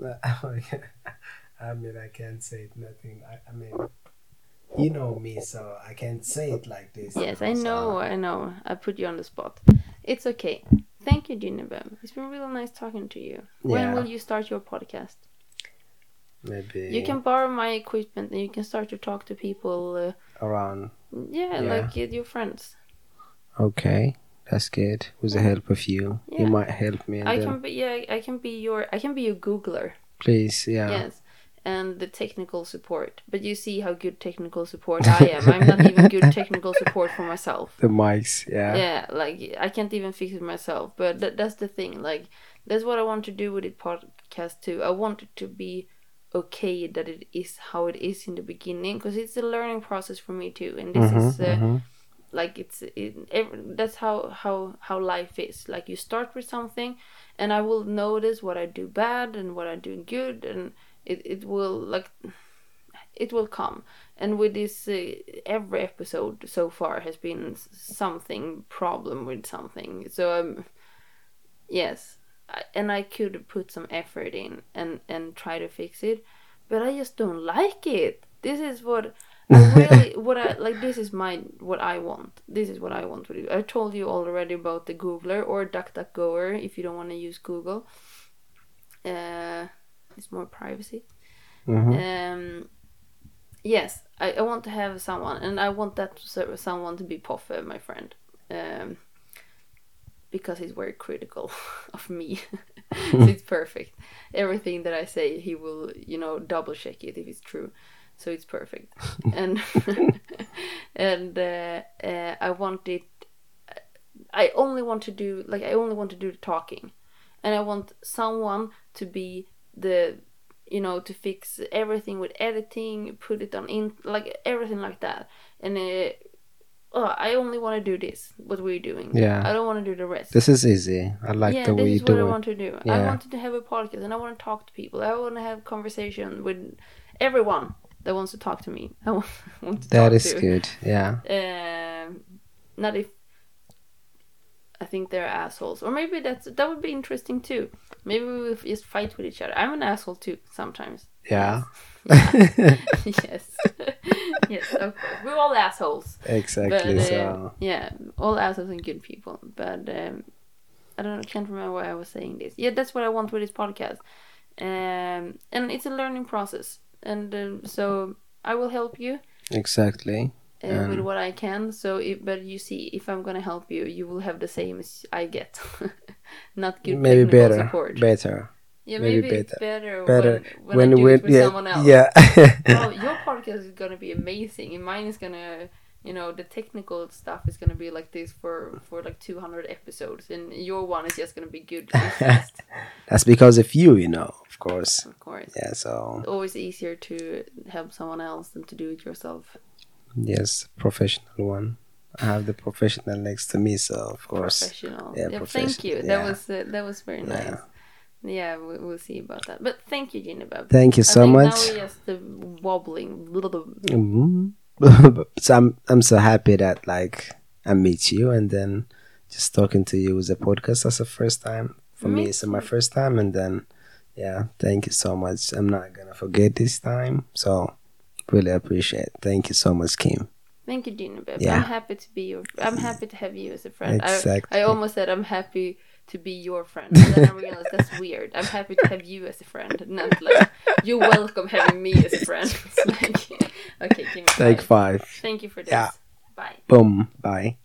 I mean, I can't say it, nothing. I, I mean, you know me, so I can't say it like this. Yes, I know, I know. I put you on the spot. It's okay. Thank you, Yinabeb. It's been really nice talking to you. When will you start your podcast? Maybe You can borrow my equipment and you can start to talk to people. Uh, around. yeah, Yeah. like your friends. Okay, that's good. With the help of you, Yeah. you might help me. I then, can be yeah, I can be your I can be your Googler. please, yeah. Yes. And the technical support. But you see how good technical support I am. I'm not even good technical support for myself. The mics, yeah. Yeah, like I can't even fix it myself. But that, that's the thing. Like that's what I want to do with the podcast too. I want it to be okay that it is how it is in the beginning because it's a learning process for me too. And this Mhm, is uh, mhm. like it's it, ev- that's how how how life is. Like you start with something, and I will notice what I do bad and what I do good, and it it will like it will come. And with this, uh, every episode so far has been something problem with something. So um, yes, and I could put some effort in and and try to fix it, but I just don't like it. This is what I really what I like. This is my what I want. This is what I want to do. I told you already about the Googler or DuckDuckGoer if you don't want to use Google. Uh, it's more privacy. Mhm. Um, yes, I, I want to have someone, and I want that so- someone to be Poffe, my friend, um, because he's very critical of me. so it's perfect. Everything that I say, he will, you know, double check it if it's true. So it's perfect, and and uh, uh, I want it. I only want to do like I only want to do the talking, and I want someone to be the you know to fix everything with editing put it on in like everything like that and uh, oh, i only want to do this what we're doing Yeah. i don't want to do the rest This is easy. I like yeah the way this you is what i do it. want to do Yeah. i wanted to have a podcast and i want to talk to people i want to have conversation with everyone that wants to talk to me. I want, to That is to. good. Yeah. Um, not if I think they're assholes, or maybe that's that would be interesting too. Maybe we would just fight with each other. I'm an asshole too sometimes. Yeah. Yes. yes, of course. We're all assholes. exactly. But uh, so yeah, all assholes and good people. But um, I don't know, can't remember why I was saying this. Yeah, that's what I want with this podcast. Um, and it's a learning process, and um, so I will help you exactly. uh, with Um, what I can. So, if, but you see, if I'm gonna help you, you will have the same as I get, not good Maybe better. support. Better. Yeah, maybe maybe, better. better. Better when, when, I do it with yeah someone else. yeah. oh, your podcast is gonna be amazing, and mine is gonna, you know, the technical stuff is gonna be like this for for like 200 episodes, and your one is just gonna be good That's because of you, you know. Of course. of course. Yeah. So Always easier to help someone else than to do it yourself. yes, professional one. I have the professional next to me, so of course. Professional. Yeah, Yeah, thank profession- you. That was uh, that was very nice. Yeah, we, we'll see about that. But thank you, Yinabeb. Thank you so much. Now we're just wobbling. Mhm. so I'm I'm so happy that like I meet you and then just talking to you with a podcast That's the first time for me. It's my first time, and then yeah, thank you so much. I'm not gonna forget this time. So really appreciate. It. Thank you so much, Kim. Thank you, Yinabeb. Yeah. I'm happy to be your. I'm happy to have you as a friend. Exactly. I, I almost said I'm happy to be your friend. And then I realized that's weird. I'm happy to have you as a friend, and not like you're welcome having me as a friend. It's like okay, give me Take five. five. Thank you for this. Yeah. Bye. Boom. Bye.